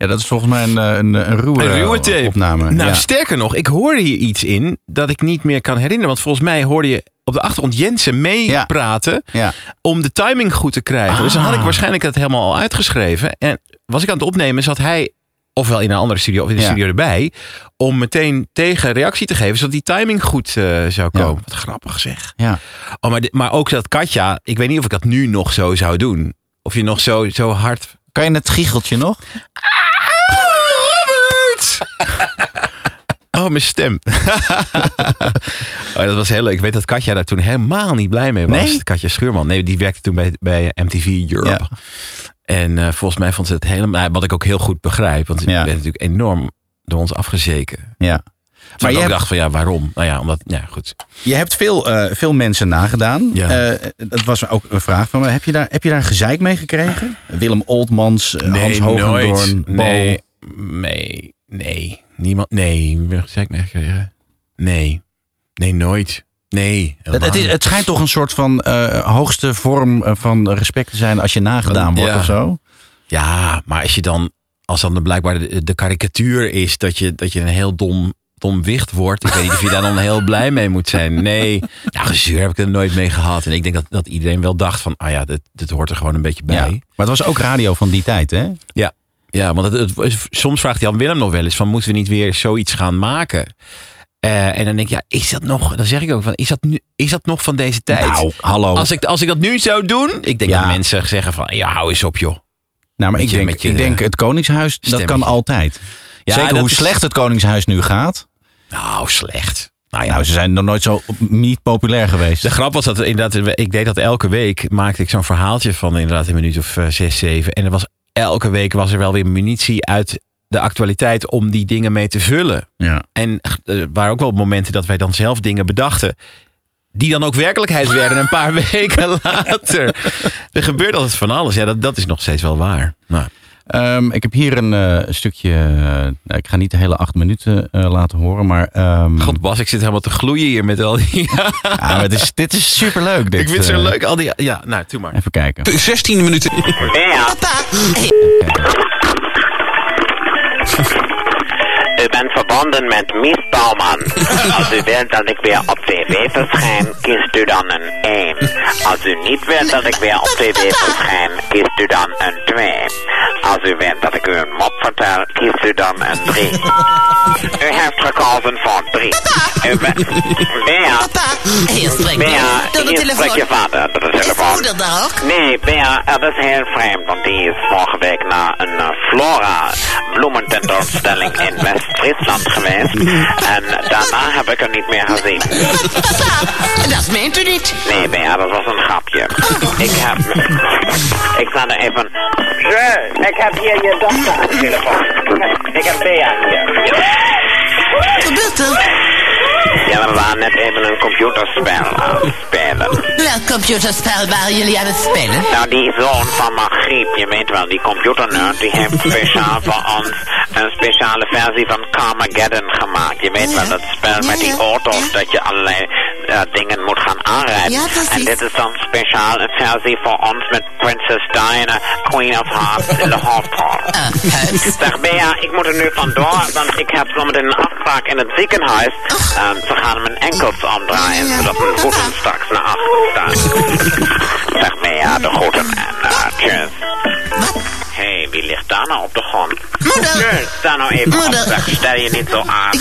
Ja, dat is volgens mij een, eh, een, een ruwe, Een ruwe tape. opname. Nou, ja. sterker nog, ik hoorde hier iets in dat ik niet meer kan herinneren. Want volgens mij hoorde je op de achtergrond Jensen meepraten Ja. om de timing goed te krijgen. Dus dan had ik waarschijnlijk het helemaal al uitgeschreven. En was ik aan het opnemen, zat hij ofwel in een andere studio of in de Ja. studio erbij. Om meteen tegen reactie te geven, zodat die timing goed eh, zou komen. Wat grappig zeg. Ja. Oh, maar, dit- maar ook dat Katja, ik weet niet of ik dat nu nog zo zou doen. Of je nog zo, zo hard... Kan je het giecheltje nog? Robert! Oh, mijn stem. oh, dat was heel leuk. Ik weet dat Katja daar toen helemaal niet blij mee was. Nee? Katja Schuurman. Nee, die werkte toen bij, bij MTV Europe. En eh, volgens mij vond ze het helemaal... nou, Wat ik ook heel goed begrijp. Want ik ben natuurlijk enorm door ons afgezeken. Ja. Maar je hebt- dacht van ja, waarom? Nou ja, omdat... Ja, goed. Je hebt veel, eh, veel mensen nagedaan. Ja. Eh, dat was ook een vraag van me. Heb je daar, heb je daar gezeik mee gekregen? Willem Oldmans, eh, Hans Hogendoorn, Bo. Nee, nee, nee. Niemand, nee. Zeg ik meegekregen? Nee. Nee, nooit. Nee. Het, het, is, het schijnt toch een soort van hoogste vorm van respect te zijn als je nagedaan wordt Ja. of zo? Ja, maar als je dan, als dan blijkbaar de, de karikatuur is dat je, dat je een heel dom, dom wicht wordt. Ik weet niet of je daar dan heel blij mee moet zijn. Nee, nou, gezeur heb ik er nooit mee gehad. En ik denk dat, dat iedereen wel dacht van, ah ja, dit, dit hoort er gewoon een beetje bij. Ja. Maar het was ook radio van die tijd, hè? Ja, ja want het, het- soms vraagt Jan Willem nog wel eens van moeten we niet weer zoiets gaan maken? Eh, en dan denk ik, ja, is dat nog? Dan zeg ik ook van, is dat, nu, is dat nog van deze tijd? Nou, hallo. Als ik, als ik dat nu zou doen, ik denk Ja. dat mensen zeggen van, ja, hou eens op joh. Nou, maar Met ik je- denk, je, ik denk eh, het Koningshuis, dat kan altijd. Ja, Zeker hoe is- slecht het Koningshuis nu gaat. Nou, slecht. Nou ja, Nou, ze zijn nog nooit zo niet populair geweest. De grap was dat inderdaad, ik deed dat elke week, maakte ik zo'n verhaaltje van inderdaad een minuut of eh, zes, zeven. En er was, elke week was er wel weer munitie uit de actualiteit om die dingen mee te vullen. Ja. En eh, er waren ook wel momenten dat wij dan zelf dingen bedachten. Die dan ook werkelijkheid werden een paar weken later. Er gebeurt altijd van alles. Ja, dat, dat is nog steeds wel waar. Nou, Ehm, ik heb hier een eh, stukje. eh, nou, ik ga niet de hele acht minuten eh, laten horen, maar. ehm, God Bas, ik zit helemaal te gloeien hier met al die... ja, maar het is, dit is superleuk. Dit, ik vind het zo leuk. Al die, ja, nou, doe maar. Even kijken. 16 minuten. U verbonden met Mies Bouwman. Als u wilt dat ik weer op tv verschijn, kiest u dan een 1. Als u niet wilt dat ik weer op tv verschijn, kiest u dan een 2. Als u wilt dat ik u een mop vertel, kiest u dan een 3. U heeft gekozen voor 3. U bent... Bea, Bea, hier spreekt je vader door de telefoon. Nee, Bea, dat is heel vreemd, want die is vorige week naar een eh, flora bloemententoonstelling in West-Friesland geweest. En daarna heb ik haar niet meer gezien. Dat meent u niet. Nee, Bea, dat was een grapje. Ik heb... Ik ga er even... Zo, ik heb hier je dochter aan de telefoon. Ik heb Bea hier. Wat gebeurt er? Ja, we waren net even een computerspel aan het spelen. Welk computerspel waren jullie aan het spelen? Nou, die zoon van Margriep, je weet wel, die computernerd, die heeft speciaal voor ons een speciale versie van Carmageddon gemaakt. Je weet wel, dat spel met die auto's, dat je allerlei eh, dingen moet gaan aanrijden. En dit is dan speciaal een versie voor ons met Princess Diana, Queen of Hearts in de hoofdrol. Zeg Bea, ik moet er nu vandoor, want ik heb zometeen een afspraak in het ziekenhuis. Gaan mijn enkels omdraaien, zodat mijn voeten straks naar achter staan. Zeg Bea, de groeten en uh, tjus. Hé, hey, wie ligt daar nou op de grond? Moeder! sta nou even op, zeg. Stel je niet zo aan.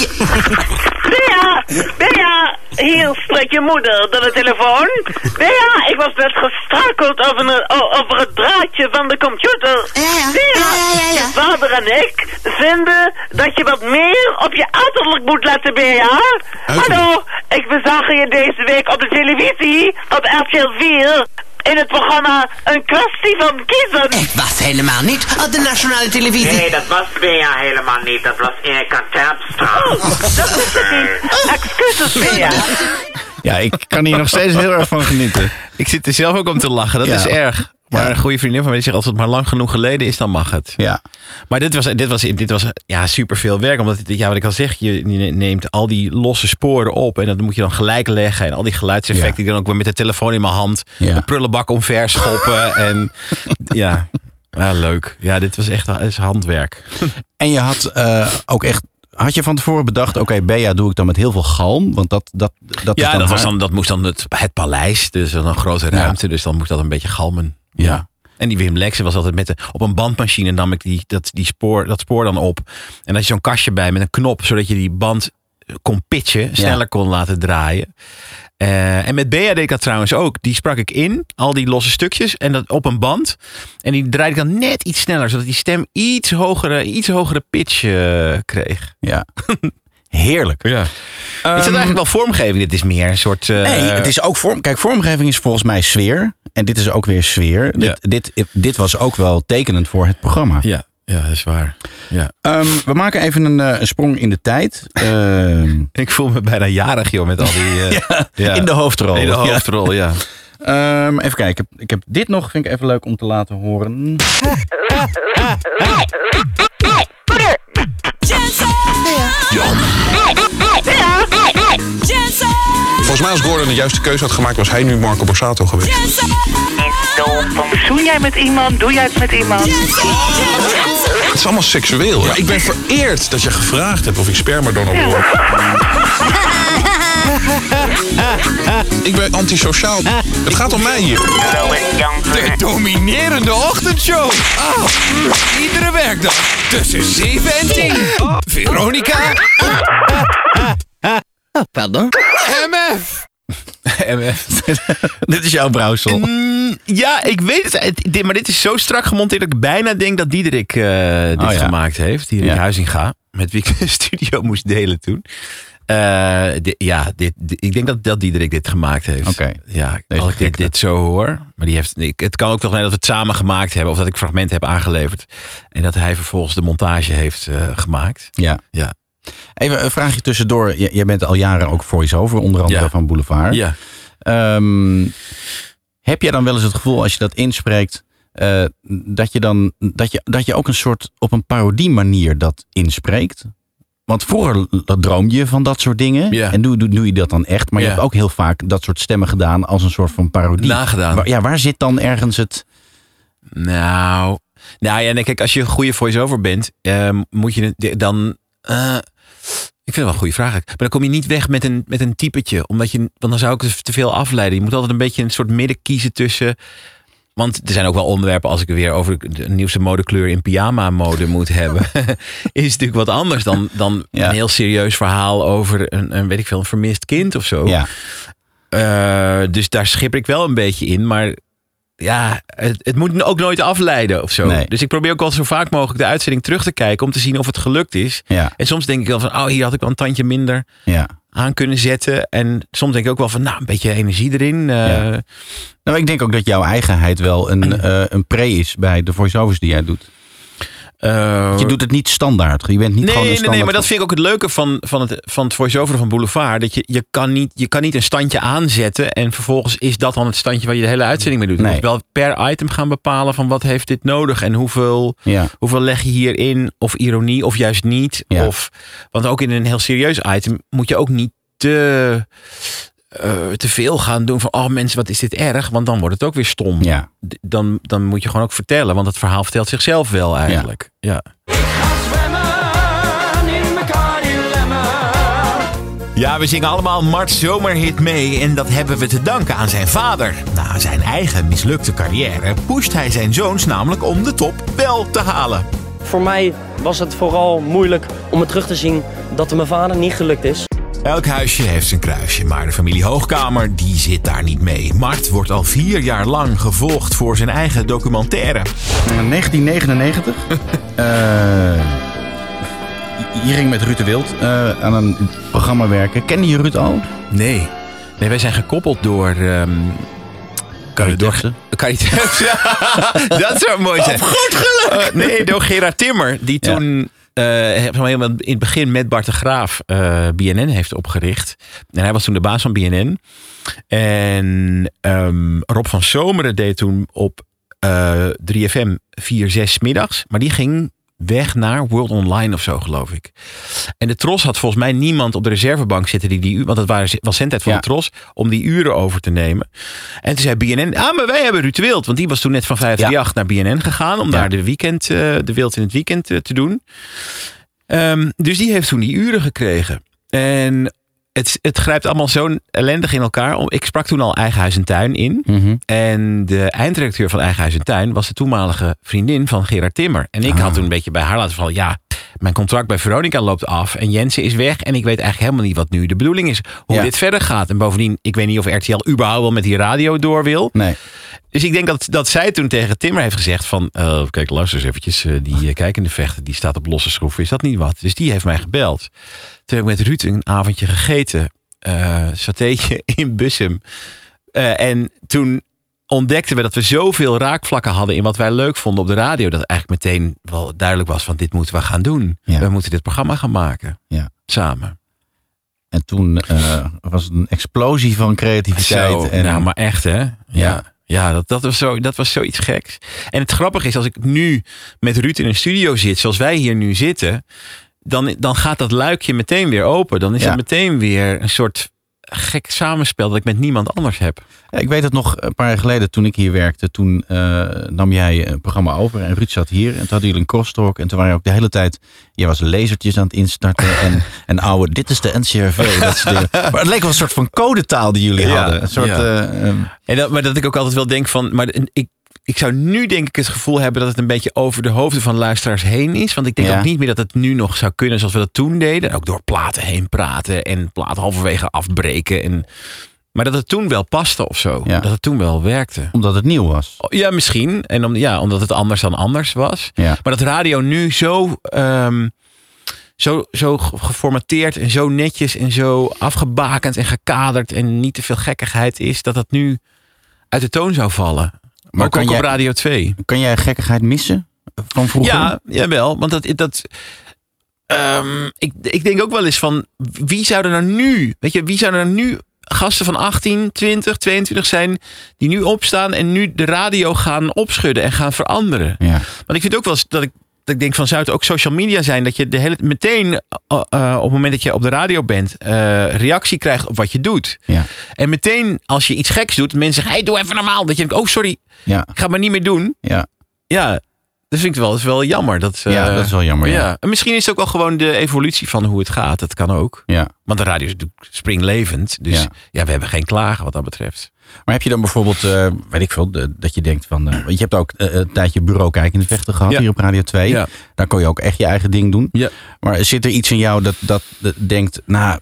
Bea, Bea, hier spreekt je moeder door de telefoon. Bea, ik was net gestruikeld over, een, over het draadje van de computer. Bea, je vader en ik vinden dat je wat meer op je uiterlijk moet letten, Bea. Hallo, ik bezagen je deze week op de televisie, op RTL 4... In het programma Een kwestie van kiezen. Ik was helemaal niet op de nationale televisie. Nee, dat was Bea helemaal niet. Dat was Erika Terpstra. Oh, dat is het niet. Excuses, Bea. Ja, ik kan hier nog steeds heel erg van genieten. Ik zit er zelf ook om te lachen. Dat Ja. is erg. Maar een goede vriendin van mij zegt, als het maar lang genoeg geleden is, dan mag het. Ja. Maar dit was, dit was, dit was ja, superveel werk. Omdat, ja, wat ik al zeg, je neemt al die losse sporen op. En dat moet je dan gelijk leggen. En al die geluidseffecten. Die dan ook weer met de telefoon in mijn hand. Ja. De prullenbak omver schoppen. en ja, ja, leuk. Ja, dit was echt is handwerk. En je had eh, ook echt. Had je van tevoren bedacht, oké, Bea doe ik dan met heel veel galm? Want dat, dat, dat ja, dat, was dan, dat moest dan het, het paleis. Dus dan een grote ruimte. Dus dan moest dat een beetje galmen. Ja. En die Wim Lexen was altijd met de, op een bandmachine nam ik die, dat, die spoor, dat spoor dan op. En had je zo'n kastje bij met een knop, zodat je die band kon pitchen, sneller kon laten draaien. Eh, en met Bea deed ik dat trouwens ook. Die sprak ik in, al die losse stukjes, en dat op een band. En die draaide ik dan net iets sneller, zodat die stem iets hogere, iets hogere pitch eh, kreeg. Ja. Heerlijk. Ja. Ehm, is dat eigenlijk wel vormgeving? Dit is meer een soort... eh, Nee, het is ook vorm. Kijk, vormgeving is volgens mij sfeer. En dit is ook weer sfeer. Ja. Dit, dit, dit was ook wel tekenend voor het programma. Ja, ja, dat is waar. Ja. Ehm, we maken even een, eh, een sprong in de tijd. Ehm, Ik voel me bijna jarig, joh, met al die... eh, ja, ja. In de hoofdrol. In de hoofdrol, ja. Ehm, even kijken. Ik heb, ik heb dit nog, vind ik even leuk om te laten horen. Jan. Volgens mij als Gordon de juiste keuze had gemaakt, was hij nu Marco Borsato geweest. Zoen jij met iemand? Doe jij het met iemand? Het is allemaal seksueel. Ja, ik ben vereerd dat je gevraagd hebt of ik spermadonor word. Ik ben antisociaal. Het gaat om mij hier. De dominerende ochtendshow. Ah, iedere werkdag tussen 7 en 10. Veronica. Oh, pardon? MF. MF. dit is jouw brouwsel. Mm, ja, ik weet het. dit- Maar dit is zo strak gemonteerd dat ik bijna denk dat Diederik eh, dit Oh, ja. gemaakt heeft. Diederik Ja. Huizinga. Met wie ik een studio moest delen toen. Eh, ja, dit, di- ik denk dat, dat Diederik dit gemaakt heeft. Oké. Ja, Deze als ik dit, zo hoor. Maar die heeft, ik, het kan ook toch zijn dat we het samen gemaakt hebben. Of dat ik fragmenten heb aangeleverd. En dat hij vervolgens de montage heeft eh, gemaakt. Ja. Ja. Even een vraagje tussendoor. J- Jij bent al jaren ook voice-over, onder andere Ja. van Boulevard. Ja. Ehm, heb jij dan wel eens het gevoel als je dat inspreekt, eh, dat, je dan, dat, je, dat je ook een soort op een parodie manier dat inspreekt? Want vroeger droomde je van dat soort dingen. Ja. En nu doe, doe je dat dan echt. Maar je hebt ook heel vaak dat soort stemmen gedaan als een soort van parodie. Nagedaan. Waar, ja, waar zit dan ergens het... Nou, nou ja, nee, kijk, als je een goede voice-over bent, eh, moet je dan. eh, ik vind het wel een goede vraag. Maar dan kom je niet weg met een, met een typetje. Omdat je, want dan zou ik dus te veel afleiden. Je moet altijd een beetje een soort midden kiezen tussen. Want er zijn ook wel onderwerpen, als ik weer over de nieuwste modekleur in pyjama-mode moet hebben. is natuurlijk wat anders dan, dan Ja. een heel serieus verhaal over een, een, weet ik veel, een vermist kind of zo. Ja. Eh, dus daar schip ik wel een beetje in. Maar ja, het, het moet ook nooit afleiden of zo. Nee. Dus ik probeer ook wel zo vaak mogelijk de uitzending terug te kijken... om te zien of het gelukt is. Ja. En soms denk ik wel van... oh, hier had ik wel een tandje minder Ja. Aan kunnen zetten. En soms denk ik ook wel van... nou, een beetje energie erin. eh. Nou, ik denk ook dat jouw eigenheid wel een, eh, een pre is bij de voice-overs die jij doet. Eh, Je doet het niet standaard. Je bent niet Nee, gewoon een nee, standaard. nee, maar dat vind ik ook het leuke van, van het, van het voice-over van Boulevard. Dat je, je, kan niet, je kan niet een standje aanzetten en vervolgens is dat dan het standje waar je de hele uitzending mee doet. Je Nee. moet wel per item gaan bepalen van wat heeft dit nodig en hoeveel, Ja. hoeveel leg je hierin of ironie of juist niet. Ja. Of, want ook in een heel serieus item moet je ook niet te, eh, te veel gaan doen van oh mensen wat is dit erg, want dan wordt het ook weer stom. Ja. Dan, dan moet je gewoon ook vertellen, want het verhaal vertelt zichzelf wel eigenlijk. ja. Ja, we zingen allemaal Mart's zomerhit mee en dat hebben we te danken aan zijn vader. Na zijn eigen mislukte carrière pusht hij zijn zoons namelijk om de top wel te halen. Voor mij was het vooral moeilijk om het terug te zien dat het mijn vader niet gelukt is. Elk huisje heeft zijn kruisje, maar de familie Hoogkamer die zit daar niet mee. Mart wordt al vier jaar lang gevolgd voor zijn eigen documentaire. 1999. Eh, je ging met Ruud de Wild eh, aan een programma werken. Kende je Ruud al? Nee, nee wij zijn gekoppeld door... Dorsen. Carrie Dorsen. dat zou mooi zijn. goed geluk! nee, door Gerard Timmer, die toen... helemaal in het begin met Bart de Graaf eh, BNN heeft opgericht. En hij was toen de baas van BNN. En ehm, Rob van Zomeren deed toen op eh 3FM 4-6 middags. Maar die ging weg naar World Online of zo, geloof ik. En de Tros had volgens mij niemand op de reservebank zitten die die want het waren, was zendtijd van Ja. de Tros, om die uren over te nemen. En toen zei BNN, ah, maar wij hebben Ruud de Wild, want die was toen net van 538 naar BNN gegaan om Ja. daar de weekend, eh, de Wild in het weekend eh, te doen. Ehm, dus die heeft toen die uren gekregen. En het, het grijpt allemaal zo ellendig in elkaar. Om- Ik sprak toen al Eigen Huis en Tuin in. Mhm. En de eindredacteur van Eigen Huis en Tuin was de toenmalige vriendin van Gerard Timmer. En ik Ah. had toen een beetje bij haar laten vallen. Ja, mijn contract bij Veronica loopt af en Jensen is weg. En ik weet eigenlijk helemaal niet wat nu de bedoeling is. Hoe Ja. dit verder gaat. En bovendien, ik weet niet of RTL überhaupt wel met die radio door wil. Nee. Dus ik denk dat, dat zij toen tegen Timmer heeft gezegd van... eh, kijk, luister eens eventjes. eh, die uh, kijkende vechter, die staat op losse schroeven. Is dat niet wat? Dus die heeft mij gebeld. Toen heb ik met Ruud een avondje gegeten. eh satéetje in Bussum. Eh, en toen ontdekten we dat we zoveel raakvlakken hadden... in wat wij leuk vonden op de radio... dat eigenlijk meteen wel duidelijk was van... dit moeten we gaan doen. We moeten dit programma gaan maken. Ja. Samen. En toen eh, was het een explosie van creativiteit. Zo, en, nou, maar echt hè? Ja. Ja, dat, dat, was zo, dat was zoiets geks. En het grappige is, als ik nu met Ruud in een studio zit, zoals wij hier nu zitten, dan, dan gaat dat luikje meteen weer open. Dan is Ja. het meteen weer een soort gek samenspel dat ik met niemand anders heb. Ik weet het nog een paar jaar geleden toen ik hier werkte. Toen eh, nam jij een programma over en Ruud zat hier. En toen hadden jullie een crosstalk. En toen waren je ook de hele tijd... Je was lasertjes aan het instarten. En, en oude, dit is de NCRV. Dat soort dingen. Maar het leek wel een soort van codetaal die jullie Ja, hadden. Een soort, ja. eh, ehm, En dat, maar dat ik ook altijd wel denk van, maar ik, ik zou nu denk ik het gevoel hebben dat het een beetje over de hoofden van luisteraars heen is. Want ik denk Ja. ook niet meer dat het nu nog zou kunnen zoals we dat toen deden. Ook door platen heen praten en platen halverwege afbreken. En, maar dat het toen wel paste of zo. Ja. Dat het toen wel werkte. omdat het nieuw was. Ja, misschien. En om, ja, omdat het anders dan anders was. Ja. Maar dat radio nu zo, ehm, zo, zo ge- geformateerd en zo netjes en zo afgebakend en gekaderd en niet te veel gekkigheid is, dat dat nu uit de toon zou vallen. Maar ook, kan ook jij- op Radio 2. Kan jij gekkigheid missen van vroeger? Ja, jawel. Want dat, dat, ehm, ik, ik denk ook wel eens van wie zou er nou nu, weet je, wie zou er nou nu gasten van 18, 20, 22 zijn die nu opstaan en nu de radio gaan opschudden en gaan veranderen. Ja. Want ik vind ook wel eens dat ik, ik denk van zou het ook social media zijn dat je de hele meteen eh, op het moment dat je op de radio bent eh, reactie krijgt op wat je doet. Ja. En meteen als je iets geks doet, mensen zeggen hey doe even normaal. Dat je denkt oh sorry, Ja. ik ga maar niet meer doen. Ja. Ja, dat vind ik wel, dat is wel jammer. Dat, eh, Ja, dat is wel jammer, ja. En misschien is het ook wel gewoon de evolutie van hoe het gaat. Dat kan ook. Ja. Want de radio is springlevend. Dus ja. Ja. we hebben geen klagen wat dat betreft. Maar heb je dan bijvoorbeeld, eh, weet ik veel, de- dat je denkt van... eh, want je hebt ook eh, een tijdje bureau kijkende vechten gehad Ja. hier op Radio 2. Ja. Daar kon je ook echt je eigen ding doen. Ja. Maar zit er iets in jou dat, dat, dat denkt... Nou,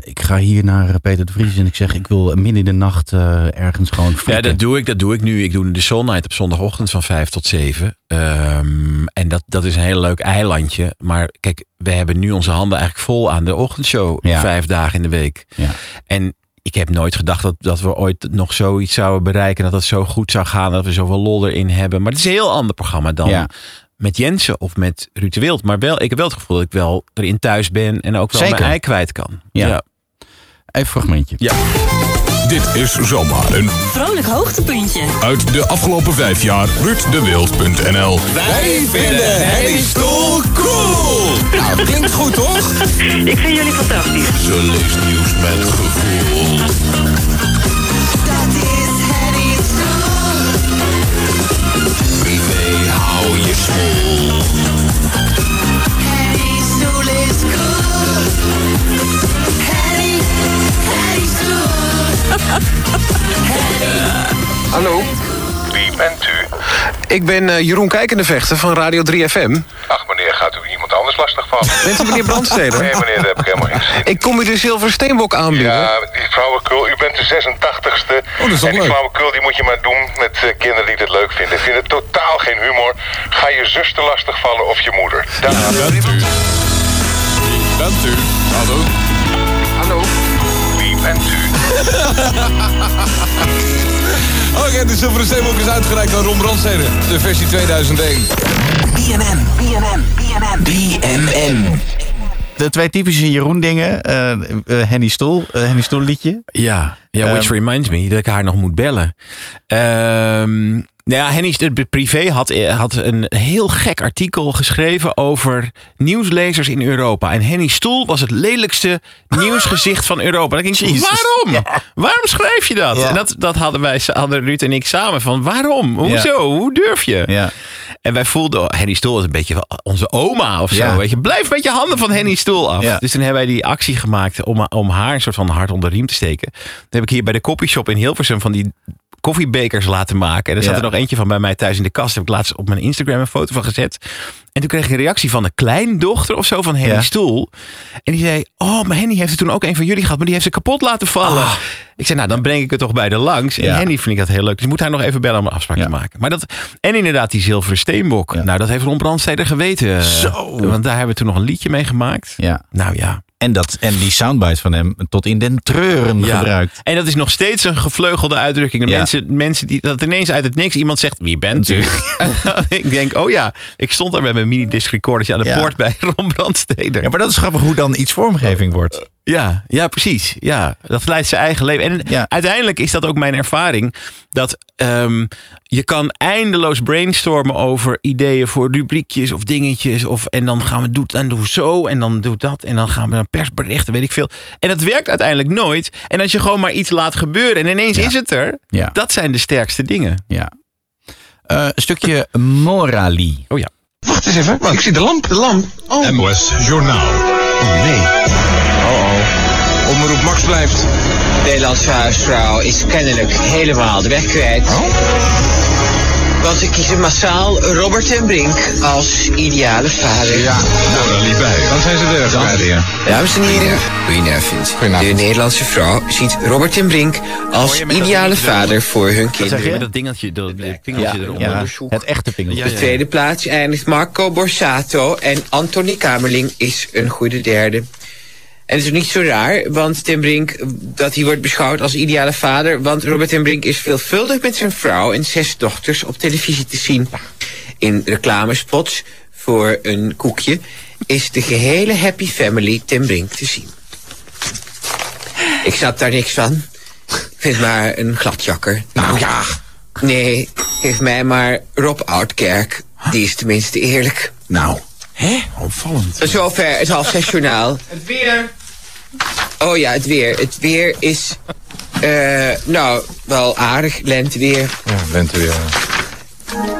ik ga hier naar Peter de Vries en ik zeg... ik wil midden in de nacht ergens gewoon Ja, dat doe ik. Dat doe ik nu. Ik doe de Soul Night op zondagochtend van 5 tot 7. Ehm, en dat, dat is een heel leuk eilandje. Maar kijk, we hebben nu onze handen eigenlijk vol aan de ochtendshow. Ja. Vijf dagen in de week. Ja. En ik heb nooit gedacht dat, dat we ooit nog zoiets zouden bereiken. Dat het zo goed zou gaan. Dat we zoveel lol erin hebben. Maar het is een heel ander programma dan Ja. met Jensen of met Ruud de Wild. Maar wel, ik heb wel het gevoel dat ik wel erin thuis ben. En ook wel Zeker. mijn ei kwijt kan. Ja. ja. Even een fragmentje. Ja. Dit is zomaar een Vrolijk hoogtepuntje. uit de afgelopen vijf jaar ruuddewild.nl. Wij vinden Henny Stoel cool. Nou, klinkt goed toch? Ik vind jullie fantastisch. Ze leest nieuws met gevoel. Dat is Henny Stoel. Privé hou je smoel. Hallo. Wie bent u? Ik ben eh, Jeroen Kijkendevechter van Radio 3FM. Ach meneer, gaat u iemand anders lastigvallen? Bent u meneer Brandsteder? Nee meneer, daar heb ik helemaal geen zin in. Ik kom u de zilveren steenbok aanbieden. Ja, die flauwekul, u bent de 86ste. Oh, dat is toch en die flauwekul die moet je maar doen met eh, kinderen die het leuk vinden. Vinden totaal geen humor. Ga je zuster lastigvallen of je moeder. Daar Bent u? Bent u? Hallo? Hallo? Wie bent u? Oké, de zilveren steenbok is uitgereikt aan Ron Brandstede. De versie 2001. BNN, BNN, BNN, BNN. De twee typische Jeroen dingen. eh, eh, Henny Stoel, eh, Henny Stoel liedje. Ja, ja which Ehm, reminds me dat ik haar nog moet bellen. Ehm nou ja, Henny de privé had, had een heel gek artikel geschreven over nieuwslezers in Europa. En Henny Stoel was het lelijkste nieuwsgezicht van Europa. Denk ik, Jezus. waarom? Waarom schrijf je dat? Ja. En dat, dat hadden wij, hadden Ruud en ik samen van, waarom? Hoezo? Hoe durf je? Ja. En wij voelden, oh, Henny Stoel is een beetje onze oma of zo. Weet je, blijf met je handen van Henny Stoel af. Dus toen hebben wij die actie gemaakt om, om haar een soort van hart onder de riem te steken. Toen heb ik hier bij de coffeeshop in Hilversum van die koffiebekers laten maken. En er zat er nog eentje van bij mij thuis in de kast. Heb ik laatst op mijn Instagram een foto van gezet. En toen kreeg ik een reactie van de kleindochter of zo van Henny Ja. Stoel. En die zei, oh, maar Henny heeft er toen ook een van jullie gehad, maar die heeft ze kapot laten vallen. Ik zei, nou, dan breng ik het toch bij de langs. En Ja. Henny vind ik dat heel leuk. Dus moet haar nog even bellen om een afspraak te maken. Maar dat, en inderdaad, die zilveren steenbok. Nou, dat heeft Ron Brandsteder geweten. Zo. Want daar hebben we toen nog een liedje mee gemaakt. Ja. Nou ja. En, dat, en die soundbites van hem tot in den treuren Ja. gebruikt. En dat is nog steeds een gevleugelde uitdrukking. Ja. Mensen, mensen die dat ineens uit het niks iemand zegt: Wie bent u? ik denk: Oh ja, ik stond daar met mijn mini-disc recordertje aan de Ja. poort bij Ron Brandsteder. Ja, maar dat is grappig hoe dan iets vormgeving wordt. Ja, ja, precies. Ja, dat leidt zijn eigen leven. En uiteindelijk is dat ook mijn ervaring. Dat ehm, je kan eindeloos brainstormen over ideeën voor rubriekjes of dingetjes. Of, en dan gaan we doen, en doen we zo en dan doe dat. En dan gaan we een persberichten, weet ik veel. En dat werkt uiteindelijk nooit. En als je gewoon maar iets laat gebeuren en ineens is het er. Ja. Dat zijn de sterkste dingen. Ja. Eh, een stukje morali. Oh ja. Wacht eens even. Ik zie de lamp. De lamp. Oh. MOS Journaal. Oh nee. Oh oh. Omroep Max blijft. Nederlandse huisvrouw is kennelijk helemaal de weg kwijt. Want ze kiezen massaal Robert ten Brink als ideale vader. Ja, Morali bij. Dan zijn ze er bij de Dames en heren, goedenavond. De Nederlandse vrouw ziet Robert ten Brink als ideale vader voor hun kinderen. Met dat dingetje, dat dat pingeltje Ja, eronder. ja, het echte pingeltje. Op de tweede plaats eindigt Marco Borsato en Anthony Kamerling is een goede derde. En het is niet zo raar, want Ten Brink, dat hij wordt beschouwd als ideale vader... want Robert Ten Brink is veelvuldig met zijn vrouw en zes dochters op televisie te zien. In reclamespots voor een koekje is de gehele Happy Family Ten Brink te zien. Ik snap daar niks van. Ik vind maar een gladjakker. Nou ja. Nee, geef mij maar Rob Oudkerk. Die is tenminste eerlijk. Nou, hè? Opvallend. Tot zover het half zes journaal. Het weer. Oh ja, het weer. Het weer is, eh, nou, wel aardig. Lenteweer. Ja, lenteweer.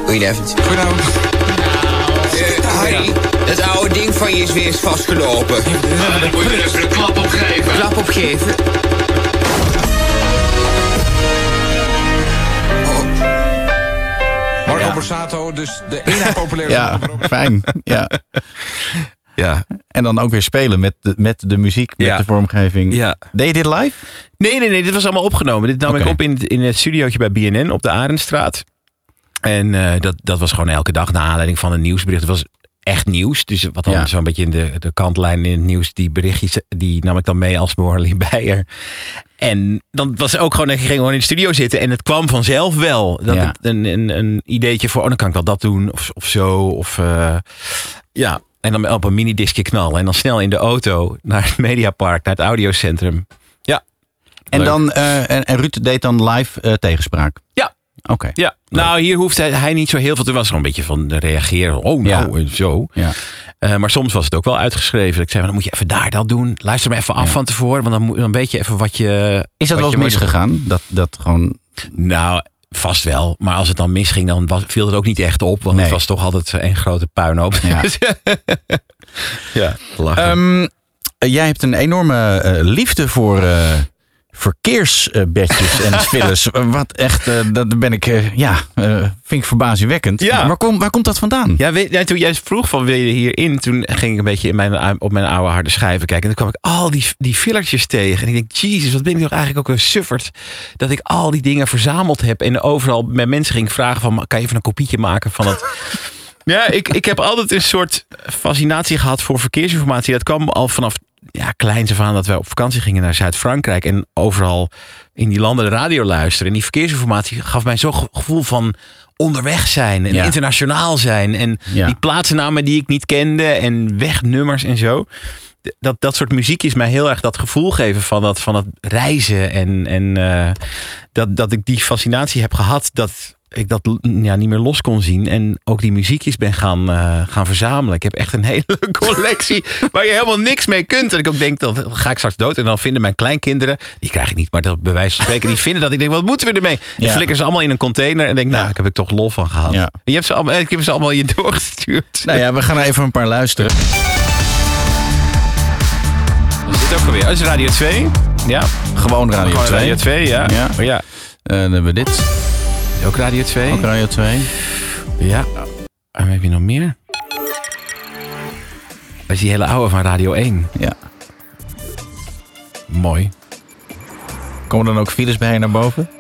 Goedenavond. Goedenavond. Eh, Harry, dat oude ding van je is weer eens vastgelopen. Ja, dan moet je er even een klap op geven. Klap opgeven. Borsato, dus de ene populaire Ja, fijn. Ja. Ja. En dan ook weer spelen met de, met de muziek, met Ja. de vormgeving. Ja. Deed je dit live? Nee, nee, nee. Dit was allemaal opgenomen. Dit nam ik op in, het- in het studiootje bij BNN op de Arendstraat. En eh, dat, dat was gewoon elke dag naar aanleiding van een nieuwsbericht. Het was echt nieuws. Dus wat dan Ja. zo'n beetje in de, de kantlijn in het nieuws. Die berichtjes, die nam ik dan mee als Morley Beijer. En dan was ook gewoon, ik ging gewoon in de studio zitten. En het kwam vanzelf wel. Dat Ja. een, een, een ideetje voor, oh dan kan ik wel dat doen. Of, of zo. Of eh, ja. En dan op een minidiscje knallen. En dan snel in de auto naar het Mediapark, naar het audiocentrum. Ja. En, Leuk. dan, eh, en, en Ruud deed dan live eh, tegenspraak? Ja. Oké. Ja, nou hier hoeft hij, hij niet zo heel veel. Er was gewoon een beetje van reageren. Oh nou, en zo. Ja. Eh, maar soms was het ook wel uitgeschreven. Ik zei, maar dan moet je even daar dat doen. Luister maar even af van tevoren. Want dan, moet- dan weet je even wat je... Is dat wel eens misgegaan? Dat, dat gewoon... Nou, vast wel. Maar als het dan misging, dan was, viel het ook niet echt op. Want Nee. het was toch altijd een grote puinhoop. Ja. ja, lachen. Ehm, eh, jij hebt een enorme eh, liefde voor eh, verkeersbedjes en files. Wat echt, eh, dat ben ik, eh, ja, eh, vind ik verbazingwekkend. Ja. Waar, kom, waar komt dat vandaan? Ja, weet, ja, toen jij vroeg van wil je hierin, toen ging ik een beetje in mijn, op mijn oude harde schijven kijken. En toen kwam ik al die, die fillertjes tegen. En ik denk, jezus, wat ben ik toch eigenlijk ook een sufferd. Dat ik al die dingen verzameld heb. En overal met mensen ging vragen van, kan je even een kopietje maken van het... Ja, ik, ik heb altijd een soort fascinatie gehad voor verkeersinformatie. Dat kwam al vanaf ja, kleins af aan dat we op vakantie gingen naar Zuid-Frankrijk. En overal in die landen de radio luisteren. En die verkeersinformatie gaf mij zo'n ge- gevoel van onderweg zijn. En Ja. internationaal zijn. En Ja. die plaatsnamen die ik niet kende. En wegnummers en zo. Dat, dat soort muziek is mij heel erg dat gevoel geven van dat, van het reizen. En, en eh, dat, dat ik die fascinatie heb gehad. Dat ik dat ja, niet meer los kon zien. En ook die muziekjes ben gaan, eh, gaan verzamelen. Ik heb echt een hele collectie waar je helemaal niks mee kunt. En ik ook denk, dat ga ik straks dood. En dan vinden mijn kleinkinderen, die krijg ik niet, maar dat bij wijze van spreken, die vinden dat. Ik denk, wat moeten we ermee? Die Ja. flikkeren ze allemaal in een container. En denk, nou, ik heb ik toch lol van gehad. Ja. Je hebt ze allemaal, ik heb ze allemaal je doorgestuurd. Nou ja, we gaan even een paar luisteren. Is dit ook alweer? Oh, is Radio 2? Ja. Gewoon Radio Gewoon 2. Radio 2, ja. Ja. Oh, ja. Eh, dan hebben we dit. Ook Radio 2. Ook Radio 2. Ja. En heb je nog meer? Dat is die hele oude van Radio 1. Ja. Mooi. Komen dan ook files bij je naar boven?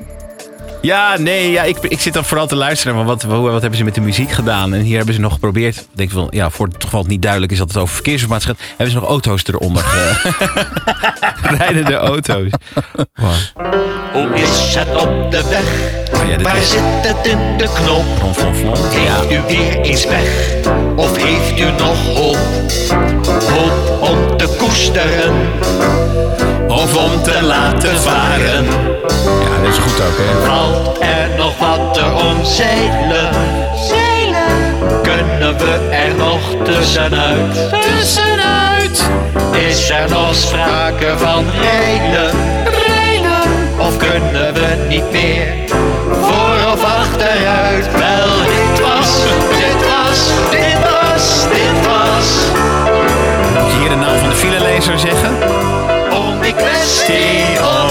Ja, nee, ja, ik, ik zit dan vooral te luisteren. Maar wat, hoe- wat hebben ze met de muziek gedaan? En hier hebben ze nog geprobeerd. Ik denk wel, ja, voor het geval het niet duidelijk is dat het over verkeersinformatie gaat, hebben ze nog auto's eronder. Rijdende auto's. Wow. Hoe is het op de weg? Oh ja, Waar is- zit het in de flon. Heeft u weer eens weg? Of heeft u nog hoop? Hoop om te koesteren? Of om te laten varen? Ja, dat is goed ook, hè? Valt er nog wat te omzeilen? Zeilen? Kunnen we er nog tussenuit? Tussenuit? Is er nog sprake van rijden? Rijden? Of kunnen we niet meer voor of achteruit? Wel, dit was, dit was, dit was, dit was. Moet je hier de naam van de filelezer zeggen? Om die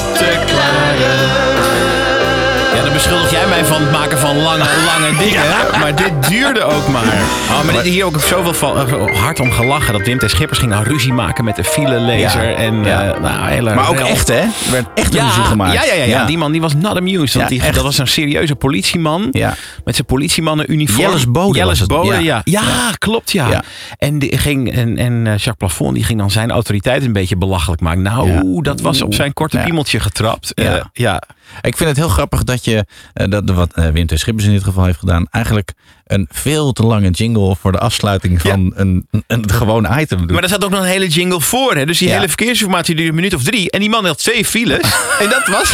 jij mij van het maken van lange, lange dingen. Maar dit duurde ook maar. Oh, maar dit, hier ook zoveel van, eh, hard om gelachen. Dat Wim T. Schippers ging nou ruzie maken met de filelezer. Ja, en, ja. eh, nou, hele Maar ook rel. echt, hè? Er werd echt ruzie gemaakt. Ja, ja, ja, ja. Die man die was not amused. Want die, echt. dat was een serieuze politieman. Ja. Met zijn politiemannen-uniform. Jelles Bode Jelles Bode, ja. ja. Klopt, ja. En, die ging, en, en eh, Jacques Plafond die ging dan zijn autoriteit een beetje belachelijk maken. Nou, dat was op zijn korte piemeltje getrapt. Ja. Eh, ja. Ik vind het heel grappig dat je, eh, dat, wat eh, Wim T. Schippers in dit geval heeft gedaan, eigenlijk een veel te lange jingle voor de afsluiting van een, een, een gewoon item doet. Maar er zat ook nog een hele jingle voor. Hè? Dus die Ja. hele verkeersinformatie duurde een minuut of drie. En die man had twee files. en dat was...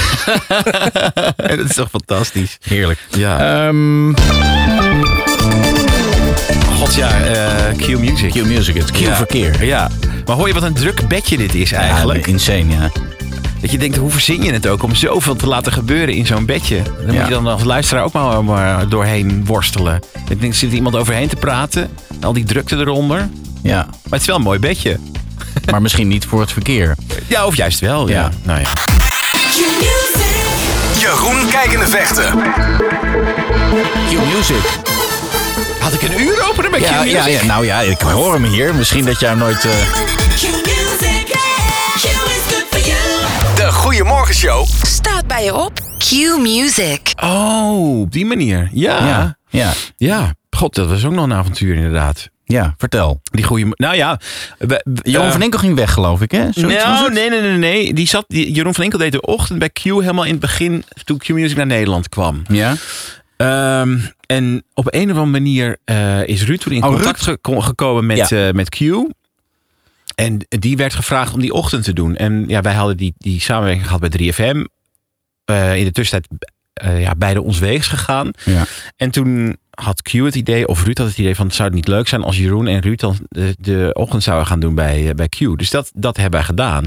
en dat is toch fantastisch. Heerlijk. Ja. Ehm, God ja, eh Q Music. Q Music, het Ja. Q-verkeer. Ja. Maar hoor je wat een druk bedje dit is eigenlijk? Ja, insane, ja. Dat je denkt, hoe verzin je het ook om zoveel te laten gebeuren in zo'n bedje? Dan Ja. moet je dan als luisteraar ook maar, maar doorheen worstelen. Ik denk, zit er iemand overheen te praten? Al die drukte eronder. Ja. Maar het is wel een mooi bedje. Maar misschien niet voor het verkeer. Ja, of juist wel. Ja. Ja. Nou ja. Jeroen Kijkende Vechten. Q-Music. Had ik een uur openen met Ja, Q ja, ja, nou ja, ik hoor hem hier. Misschien dat jij hem nooit... eh, De Goeiemorgenshow. Staat bij je op Q Music. Oh, op die manier. Ja. Ja, ja. Ja. God, dat was ook nog een avontuur inderdaad. Ja, vertel. Die goede. Nou ja. we- we- Jeroen eh, van Enkel ging weg, geloof ik, hè? Nou, nee, nee, nee, nee. Die zat, die, Jeroen van Enkel deed de ochtend bij Q helemaal in het begin, toen Q Music naar Nederland kwam. Ja? Ehm, en op een of andere manier eh, is Ruud toen in Oh, contact geko- gekomen met, Ja. eh, met Q. En die werd gevraagd om die ochtend te doen. En ja, wij hadden die, die samenwerking gehad bij 3FM. Eh, in de tussentijd eh, ja, beide ons weegs gegaan. Ja. En toen had Q het idee, of Ruud had het idee van... zou het niet leuk zijn als Jeroen en Ruud dan de, de ochtend zouden gaan doen bij, eh, bij Q. Dus dat, dat hebben wij gedaan.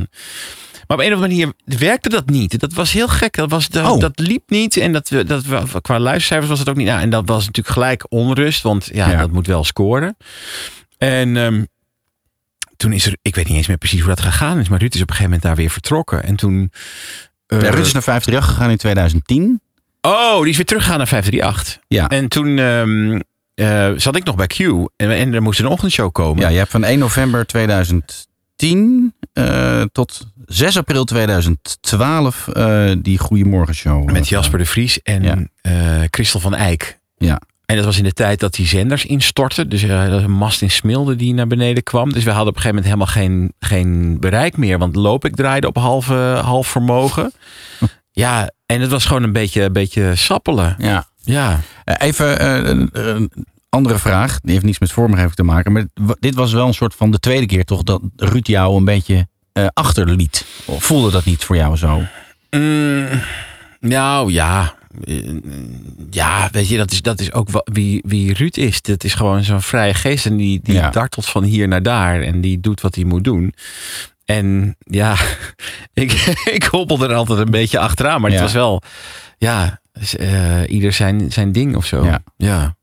Maar op een of andere manier werkte dat niet. Dat was heel gek. Dat, was, dat, Oh. dat liep niet. En dat, we- dat, qua luistercijfers was het ook niet. Nou, en dat was natuurlijk gelijk onrust. Want ja, Ja. dat moet wel scoren. En ehm, toen is er... Ik weet niet eens meer precies hoe dat gegaan is. Maar Ruud is op een gegeven moment daar weer vertrokken. En toen... eh, Ja, Ruud is naar 538 gegaan in 2010. Oh, die is weer teruggegaan naar 538. Ja. En toen ehm, eh, zat ik nog bij Q. En, en er moest een ochtendshow komen. Ja, je hebt van 1 november 2010 eh, tot 6 april 2012 eh, die Goeiemorgenshow. Met Jasper de Vries en Ja. Christel van Eijk. Ja. En dat was in de tijd dat die zenders instortten. Dus eh, was een mast in Smilde die naar beneden kwam. Dus we hadden op een gegeven moment helemaal geen, geen bereik meer. Want Lopik draaide op halve, half vermogen. ja, en het was gewoon een beetje, een beetje sappelen. Ja. Ja. Eh, Even eh, een, andere vraag. Die heeft niets met vormgeving te maken. Maar dit was wel een soort van de tweede keer toch dat Ruud jou een beetje eh, achterliet. Of voelde dat niet voor jou zo? Mm, nou ja. Eh, Ja, weet je, dat is, dat is ook wie, wie Ruud is. Dat is gewoon zo'n vrije geest. En die, die Ja. dartelt van hier naar daar. En die doet wat hij moet doen. En ja, ik, ik hobbel er altijd een beetje achteraan. Maar het was wel, ja, eh, ieder zijn, zijn ding of zo. Ja. ja.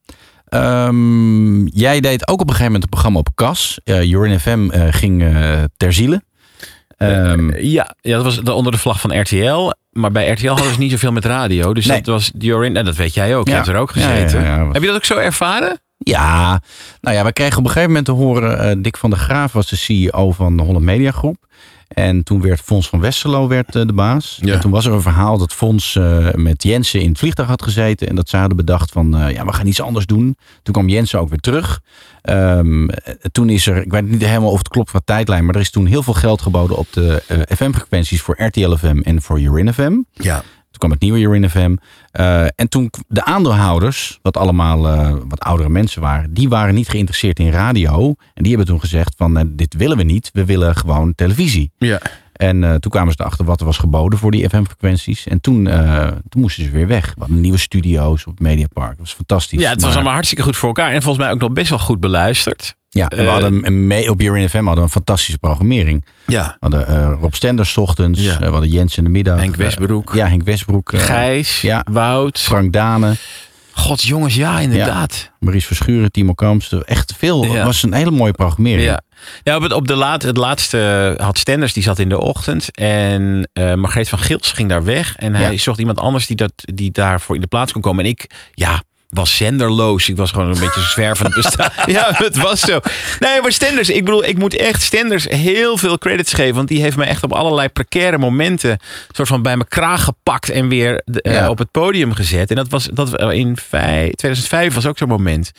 Ehm, jij deed ook op een gegeven moment een programma op KAS. Uh, Jorin FM eh, ging eh, ter ziele. Ehm, ja, ja, dat was de- onder de vlag van RTL. Maar bij RTL hadden ze niet zoveel met radio. Dus Nee. dat was Jorin. En dat weet jij ook. Je hebt er ook gezeten. ja. Heb je dat ook zo ervaren? Ja, nou ja, we kregen op een gegeven moment te horen... eh, Dick van der Graaf was de CEO van de Holland Media Groep. En toen werd Fons van Westerlo werd, eh, de baas. En toen was er een verhaal dat Fons eh, met Jensen in het vliegtuig had gezeten. En dat ze hadden bedacht van, eh, ja, we gaan iets anders doen. Toen kwam Jensen ook weer terug. Ehm, eh, toen is er, ik weet niet helemaal of het klopt qua tijdlijn... maar er is toen heel veel geld geboden op de FM-frequenties... voor RTL FM en voor Urin FM. Ja. Kwam het nieuwe Urin FM. Eh, en toen de aandeelhouders, wat allemaal eh, wat oudere mensen waren, die waren niet geïnteresseerd in radio. En die hebben toen gezegd van eh, dit willen we niet, we willen gewoon televisie. Ja. En toen kwamen ze erachter wat er was geboden voor die FM-frequenties. En toen, toen moesten ze weer weg. We hadden nieuwe studio's op het Mediapark. Dat was fantastisch. Ja, het was Maar- allemaal hartstikke goed voor elkaar. En volgens mij ook nog best wel goed beluisterd. Ja, en we Eh, hadden mee, op Urin FM hadden we een fantastische programmering. Ja. We hadden eh, Rob Stenders ochtends. Ja. eh, we hadden Jens in de middag. Henk Westbroek. ja, Henk Westbroek. Gijs, ja. Wout. Frank Dane. God, jongens, ja, inderdaad. Ja, Maurice Verschuren, Timo Kamps. Echt veel. Ja. Het was een hele mooie programmering. Ja. Ja, op het, op de laat, het laatste had Stenders, die zat in de ochtend. En eh Margreet van Gils ging daar weg. En hij zocht iemand anders die, dat, die daarvoor in de plaats kon komen. En ik, ja, was zenderloos. Ik was gewoon een beetje zwervend bestaan. ja, het was zo. Nee, maar Stenders, ik bedoel, ik moet echt Stenders heel veel credits geven. Want die heeft me echt op allerlei precaire momenten soort van bij mijn kraag gepakt en weer eh, Ja. op het podium gezet. En dat was dat in vij- 2005 was ook zo'n moment.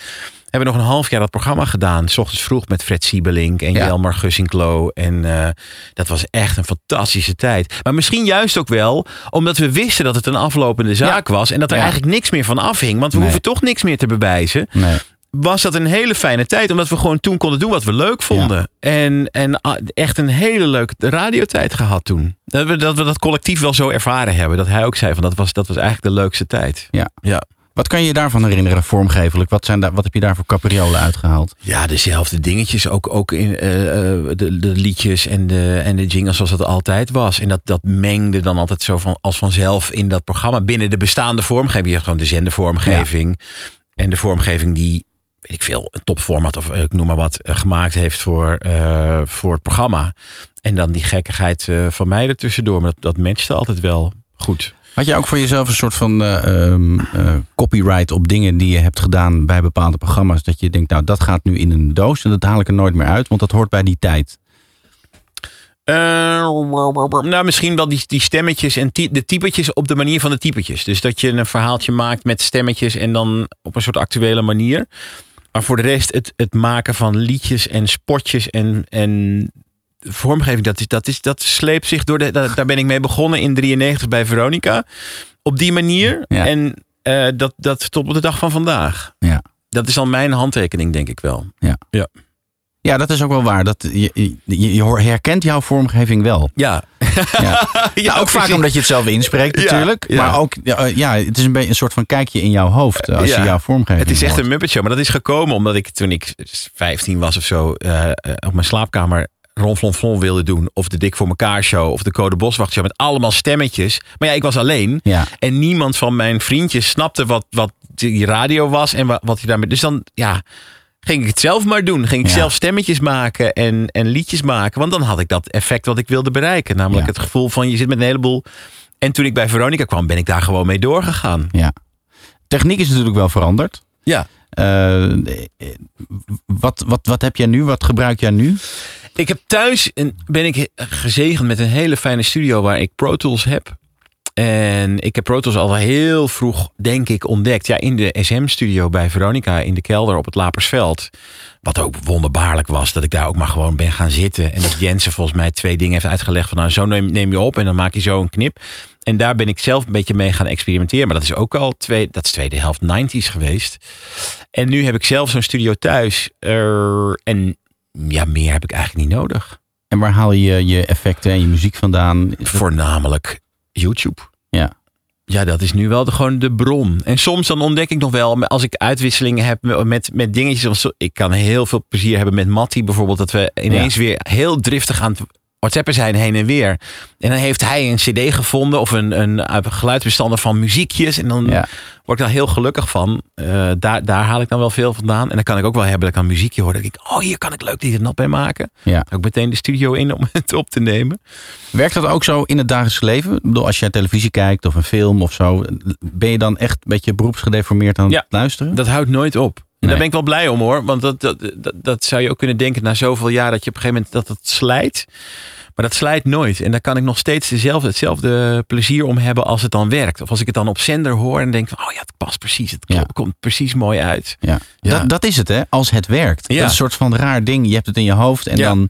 We hebben nog een half jaar dat programma gedaan. S ochtends vroeg met Fred Siebelink en Ja. Jelmar Gussinklo. En eh, dat was echt een fantastische tijd. Maar misschien juist ook wel omdat we wisten dat het een aflopende zaak was. En dat er Ja. eigenlijk niks meer van afhing. Want we Nee. hoeven toch niks meer te bewijzen. Nee. Was dat een hele fijne tijd. Omdat we gewoon toen konden doen wat we leuk vonden. En, en ah, echt een hele leuke radiotijd gehad toen. Dat we, dat we dat collectief wel zo ervaren hebben. Dat hij ook zei van dat was, dat was eigenlijk de leukste tijd. Ja. Ja. Wat kan je je daarvan herinneren, vormgevelijk? Wat, zijn daar, wat heb je daar voor capriolen uitgehaald? Ja, dezelfde dingetjes. Ook, ook in eh, eh, de, de liedjes en de, en de jingles zoals het altijd was. En dat, dat mengde dan altijd zo van, als vanzelf in dat programma. Binnen de bestaande vormgeving. Je hebt gewoon de zendervormgeving. En de vormgeving die, weet ik veel, een topformat of eh, ik noem maar wat, gemaakt heeft voor, voor het programma. En dan die gekkigheid van mij ertussendoor. Maar dat, dat matchte altijd wel goed. Had je ook voor jezelf een soort van eh, ehm, eh, copyright op dingen die je hebt gedaan bij bepaalde programma's? Dat je denkt, nou dat gaat nu in een doos en dat haal ik er nooit meer uit, want dat hoort bij die tijd. Eh, nou, misschien wel die, die stemmetjes en de typetjes op de manier van de typetjes. Dus dat je een verhaaltje maakt met stemmetjes en dan op een soort actuele manier. Maar voor de rest, het, het maken van liedjes en spotjes en, en vormgeving, dat, is, dat, is, dat sleept zich door de. Daar, ben ik mee begonnen in 93 bij Veronica. Op die manier. Ja. En eh, dat, dat tot op de dag van vandaag. Ja. Dat is al mijn handtekening, denk ik wel. Ja. Ja. Ja, dat is ook wel waar. Dat, je, je, herkent jouw vormgeving wel. Ja. Ja. Ja, Nou, ook vaak omdat je het zelf inspreekt natuurlijk. ja. Maar ook, ja, eh, het is een beetje een soort van kijkje in jouw hoofd eh, als je jouw vormgeving Het is echt hoort. een Muppet Show. Maar dat is gekomen omdat ik toen ik 15 was of zo... op mijn slaapkamer Ron Flon Flon wilde doen. Of de Dik voor elkaar show. Of de Code Boswacht show. Met allemaal stemmetjes. Maar ja, ik was alleen. Ja. En niemand van mijn vriendjes snapte wat, wat die radio was. En wat, wat je daarmee... Dus dan, ja... Ging ik het zelf maar doen. Ging ik Ja. zelf stemmetjes maken en, en liedjes maken. Want dan had ik dat effect wat ik wilde bereiken. Namelijk Ja. het gevoel van je zit met een heleboel... En toen ik bij Veronica kwam, ben ik daar gewoon mee doorgegaan. Ja. Techniek is natuurlijk wel veranderd. Ja. Eh, wat, wat, wat heb jij nu? Wat gebruik jij nu? Ik heb thuis een, ben ik gezegend met een hele fijne studio waar ik Pro Tools heb. En ik heb Pro Tools al heel vroeg, denk ik, ontdekt. Ja, in de SM-studio bij Veronica in de kelder op het Lapersveld. Wat ook wonderbaarlijk was, dat ik daar ook maar gewoon ben gaan zitten. En dat Jensen volgens mij twee dingen heeft uitgelegd. Van nou, zo neem, je op en dan maak je zo een knip. En daar ben ik zelf een beetje mee gaan experimenteren. Maar dat is ook al twee, dat is tweede helft 90s geweest. En nu heb ik zelf zo'n studio thuis. En ja, meer heb ik eigenlijk niet nodig. En waar haal je je effecten en je muziek vandaan? Voornamelijk YouTube. Ja. Ja, dat is nu wel de, gewoon de bron. En soms dan ontdek ik nog wel, als ik uitwisselingen heb met, met dingetjes. Ik kan heel veel plezier hebben met Matti bijvoorbeeld. Dat we ineens weer heel driftig aan het WhatsAppen zijn heen en weer. En dan heeft hij een cd gevonden of een, een, geluidsbestander van muziekjes. En dan word ik daar heel gelukkig van. Eh, daar, daar haal ik dan wel veel vandaan. En dan kan ik ook wel hebben dat ik een muziekje hoor. Dat ik, oh hier kan ik leuk dit en dat bij maken. Ja. Ook meteen de studio in om het op te nemen. Werkt dat ook zo in het dagelijks leven? Ik bedoel, als je televisie kijkt of een film of zo, ben je dan echt een beetje beroepsgedeformeerd aan het luisteren? Dat houdt nooit op. En daar ben ik wel blij om hoor. Want dat, dat, dat, dat zou je ook kunnen denken na zoveel jaar dat je op een gegeven moment dat het slijt. Maar dat slijt nooit. En daar kan ik nog steeds dezelfde, hetzelfde plezier om hebben als het dan werkt. Of als ik het dan op zender hoor en denk van, oh ja, het past precies. Het komt precies mooi uit. Ja. Dat, dat is het hè, als het werkt. Dat is een soort van raar ding. Je hebt het in je hoofd en dan...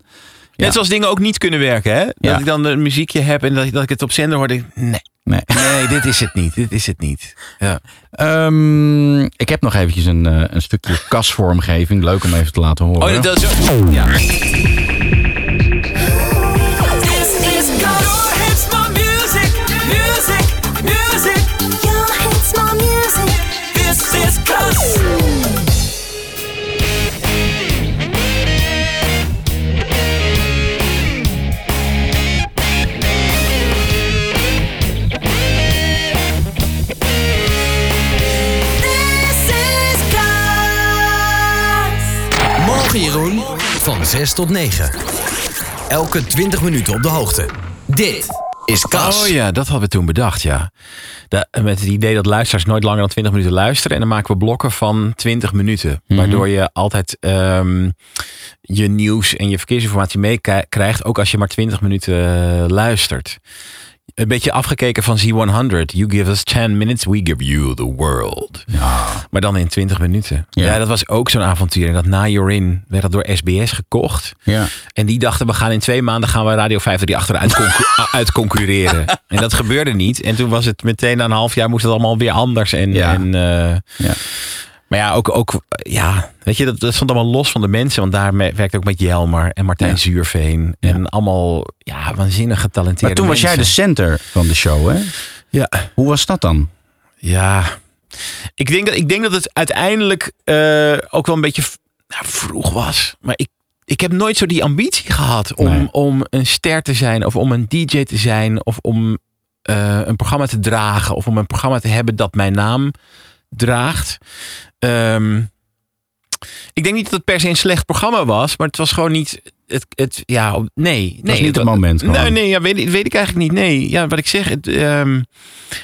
Net zoals dingen ook niet kunnen werken. Hè? Dat ik dan een muziekje heb en dat, ik- dat ik het op zender hoor. Denk, nee. Nee. nee, dit is het niet. Dit is het niet. Ja. Ehm, ik heb nog eventjes een, eh, een stukje kasvormgeving. Leuk om even te laten horen. Oh, dat is ook. Ja. Van 6 tot 9. Elke 20 minuten op de hoogte. Dit is Kas. Oh ja, dat hadden we toen bedacht, ja. Met het idee dat luisteraars nooit langer dan 20 minuten luisteren. En dan maken we blokken van 20 minuten. Mhm. Waardoor je altijd ehm, je nieuws en je verkeersinformatie meekrijgt. Ook als je maar 20 minuten eh, luistert. Een beetje afgekeken van Z100. You give us 10 minutes, we give you the world. Maar dan in 20 minuten. Ja, dat was ook zo'n avontuur. En dat na You're In werd dat door SBS gekocht. Ja. En die dachten, we gaan in twee maanden gaan we Radio 538 achteruit concu- uit concurreren. En dat gebeurde niet. En toen was het meteen na een half jaar moest het allemaal weer anders. En, en, eh, Maar ja, ook, ook ja, weet je, dat, dat stond allemaal los van de mensen. Want daar werkte ook met Jelmer en Martijn Zuurveen. En allemaal ja, waanzinnig getalenteerde Maar toen was jij de center van de show, hè? Ja. Hoe was dat dan? Ja, ik denk dat, ik denk dat het uiteindelijk eh, ook wel een beetje nou, vroeg was. Maar ik, ik heb nooit zo die ambitie gehad om, om een ster te zijn, of om een DJ te zijn, of om eh, een programma te dragen, of om een programma te hebben dat mijn naam draagt. Ehm, ik denk niet dat het per se een slecht programma was, maar het was gewoon niet. Het, het, ja, nee, nee. niet het moment gewoon. Nee, nee ja, weet, ik- weet ik eigenlijk niet. Nee, ja, wat ik zeg. Het, ehm,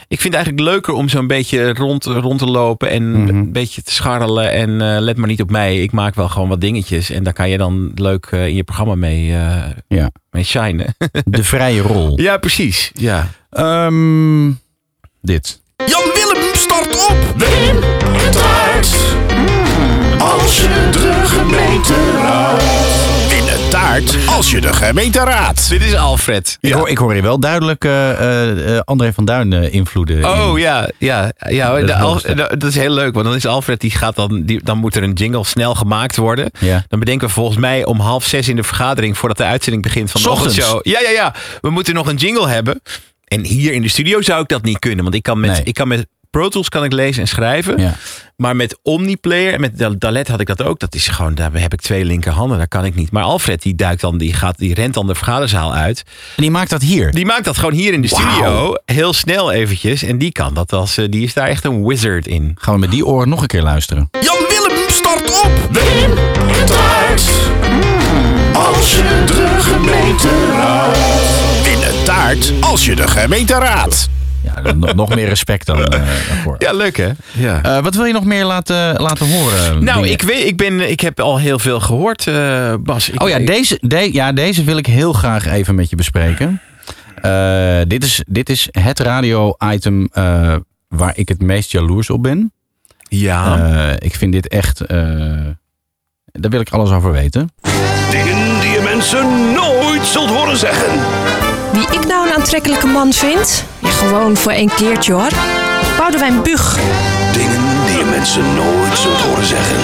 ik vind het eigenlijk leuker om zo'n beetje rond, rond te lopen en Mhm. een beetje te scharrelen. En eh, let maar niet op mij. Ik maak wel gewoon wat dingetjes. En daar kan je dan leuk eh, in je programma mee, eh Ja. mee shinen. De vrije rol. ja, precies. Ja. Ehm, dit. Jan Willem start op. Wim taart. Als je de gemeente raadt. In een taart als je de gemeente raadt. Dit is Alfred. Ik, hoor, ik hoor hier wel duidelijk eh, eh, eh, André van Duin eh, invloeden. in. Oh ja, ja, ja Dat is de heel Al- sterk. dat is heel leuk. Want dan is Alfred, die gaat dan, die, dan moet er een jingle snel gemaakt worden. Ja. Dan bedenken we volgens mij om half zes in de vergadering, voordat de uitzending begint van de Ochtends. ochtendshow. Ja, ja, ja. We moeten nog een jingle hebben. En hier in de studio zou ik dat niet kunnen. Want ik kan met, Nee. ik kan met Pro Tools kan ik lezen en schrijven. Ja. Maar met Omniplayer en met Dal- Dalet had ik dat ook. Dat is gewoon, daar heb ik twee linkerhanden. Daar kan ik niet. Maar Alfred die duikt dan, die gaat, die rent dan de vergaderzaal uit. En die maakt dat hier. Die maakt dat gewoon hier in de studio. Heel snel eventjes. En die kan dat als, eh, die is daar echt een wizard in. Gaan we met die oren nog een keer luisteren. Jan Willem start op. Wim taart. Als je de gemeente. Als je de gemeente raadt. Ja, nog- meer respect dan eh, daarvoor. Ja, leuk hè? Ja. Eh, wat wil je nog meer laten, laten horen? nou, Dingen? ik, weet, ik, ben, ik heb al heel veel gehoord, eh, Bas. Ik, Oh ja, deze, de- ja, deze wil ik heel graag even met je bespreken. Eh, dit, is, dit is het radio-item eh, waar ik het meest jaloers op ben. Ja. Ik vind dit echt... eh, daar wil ik alles over weten. Dingen die je mensen nooit zult horen zeggen. Wie ik nou een aantrekkelijke man vind? Gewoon voor één keertje hoor. Boudewijn Bug. Dingen die je mensen nooit zult horen zeggen.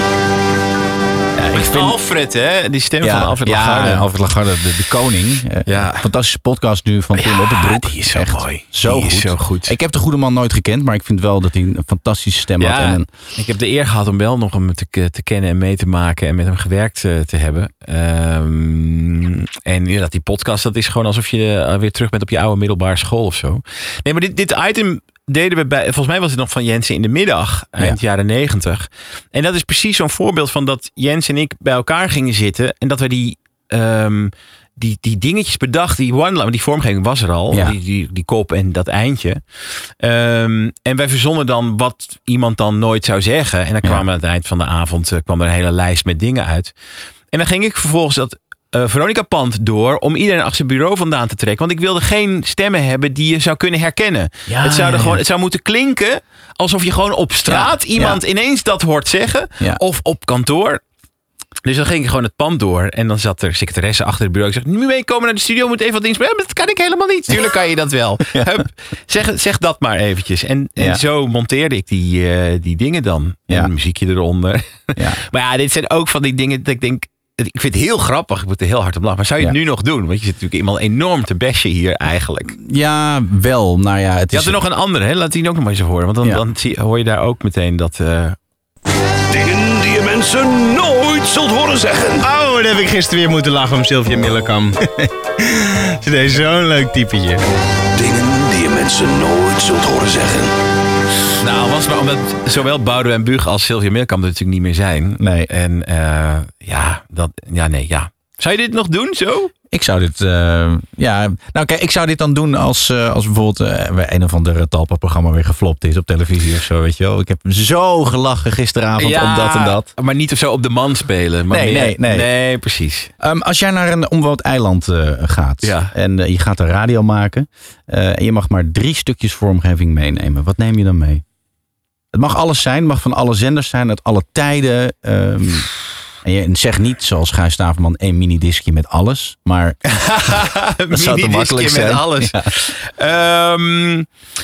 Ik vind- Alfred, hè? Die stem van Alfred ja, Lagarde. Alfred Lagarde, de, de koning. Eh, Ja. Fantastische podcast nu van Tim Oppenbroek. die is zo Echt mooi. Zo goed. is zo goed. Ik heb de goede man nooit gekend, maar ik vind wel dat hij een fantastische stem had. En een, ik heb de eer gehad om wel nog hem te, te kennen en mee te maken en met hem gewerkt eh, te hebben. Ehm, en inderdaad, die podcast, dat is gewoon alsof je eh, weer terug bent op je oude middelbare school of zo. Nee, maar dit, dit item deden we bij, volgens mij was het nog van Jens in de middag, eind jaren negentig. En dat is precies zo'n voorbeeld van dat Jens en ik bij elkaar gingen zitten en dat we die... ehm, die, die dingetjes bedacht, die one die vormgeving was er al, Ja. die, die, die kop en dat eindje. Ehm, en wij verzonnen dan wat iemand dan nooit zou zeggen. En dan kwam aan het eind van de avond eh, kwam er een hele lijst met dingen uit. En dan ging ik vervolgens dat eh, Veronica Pand door om iedereen achter zijn bureau vandaan te trekken. Want ik wilde geen stemmen hebben die je zou kunnen herkennen. Ja, het, zou er ja, gewoon, het zou moeten klinken alsof je gewoon op straat iemand ineens dat hoort zeggen. Of op kantoor. Dus dan ging ik gewoon het pand door. En dan zat er secretaresse achter het bureau. Ik zeg, nu meekomen naar de studio, moet even wat inspreken. Maar dat kan ik helemaal niet. Tuurlijk kan je dat wel. Hup, zeg, zeg dat maar eventjes. En, en Ja. zo monteerde ik die, eh, die dingen dan. En een muziekje eronder. Ja. maar ja, dit zijn ook van die dingen dat ik denk... Ik vind het heel grappig. Ik moet er heel hard om lachen. Maar zou je het Ja. nu nog doen? Want je zit natuurlijk iemand enorm te bashen hier eigenlijk. ja, wel. Nou ja, het Je is... had er nog een andere, hè? Laat die ook nog maar eens horen. Want dan, Ja. dan zie, hoor je daar ook meteen dat... eh, Dingen die je mensen nooit zult horen zeggen. Oh, dat heb ik gisteren weer moeten lachen om Sylvia Millekam. Ze deed zo'n leuk typetje. Dingen die je mensen nooit zult horen zeggen. Nou, was maar omdat zowel Boudewijn Bug als Sylvia Meerkamp er natuurlijk niet meer zijn. Nee. En eh, ja, dat, ja, nee, ja. Zou je dit nog doen zo? Ik zou dit, eh, ja, nou kijk, ik zou dit dan doen als, eh, als bijvoorbeeld bij een of ander Talpa-programma weer geflopt is op televisie of zo, weet je wel. Ik heb zo gelachen gisteravond om dat en dat. Maar niet of zo op de man spelen. Maar Nee, meer- nee, nee. Nee, precies. Ehm, als jij naar een onbewoond eiland gaat Ja. en je gaat een radio maken en je mag maar drie stukjes vormgeving meenemen, wat neem je dan mee? Het mag alles zijn, het mag van alle zenders zijn, uit alle tijden. ehm, en je zeg niet, zoals Gijs Staverman, één minidiscje met alles. Maar dat zou te Minidiscje met alles. Ja. Ehm,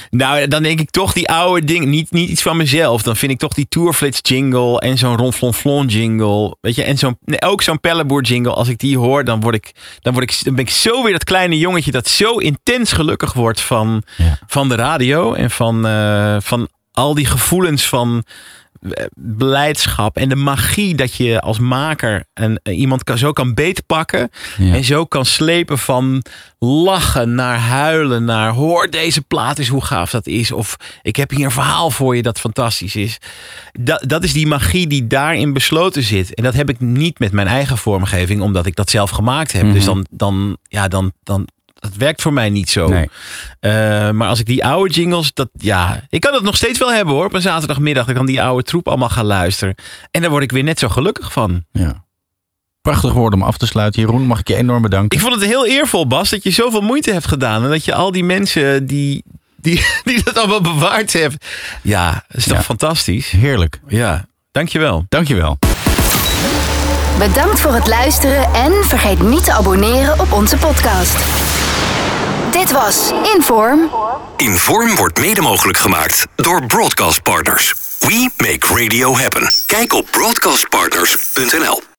nou, dan denk ik toch die oude dingen. Niet, niet iets van mezelf. Dan vind ik toch die Tourflits jingle en zo'n Ronflonflon jingle. Weet je, en zo'n, nee, ook zo'n Pelleboer jingle. Als ik die hoor, dan, word ik, dan, word ik, dan ben ik zo weer dat kleine jongetje dat zo intens gelukkig wordt van, van de radio. En van, eh, van al die gevoelens van eh, beleidschap en de magie dat je als maker een, eh, iemand kan, zo kan beetpakken Ja. en zo kan slepen van lachen naar huilen naar hoor deze plaat is hoe gaaf dat is of ik heb hier een verhaal voor je dat fantastisch is. Dat, dat is die magie die daarin besloten zit en dat heb ik niet met mijn eigen vormgeving omdat ik dat zelf gemaakt heb. Mhm. Dus dan, dan, ja, dan, dan dat werkt voor mij niet zo. Nee. Eh, maar als ik die oude jingles, dat ja, ik kan dat nog steeds wel hebben hoor. Op een zaterdagmiddag, dan kan die oude troep allemaal gaan luisteren. En daar word ik weer net zo gelukkig van. Ja. Prachtig woord om af te sluiten. Jeroen, mag ik je enorm bedanken. Ik vond het heel eervol, Bas, dat je zoveel moeite hebt gedaan. En dat je al die mensen die, die, die dat allemaal bewaard hebt. Ja, dat is toch Ja. fantastisch? Heerlijk. Ja, dankjewel. Dankjewel. Bedankt voor het luisteren en vergeet niet te abonneren op onze podcast. Dit was Inform. Inform wordt mede mogelijk gemaakt door Broadcast Partners. We make radio happen. Kijk op broadcastpartners.nl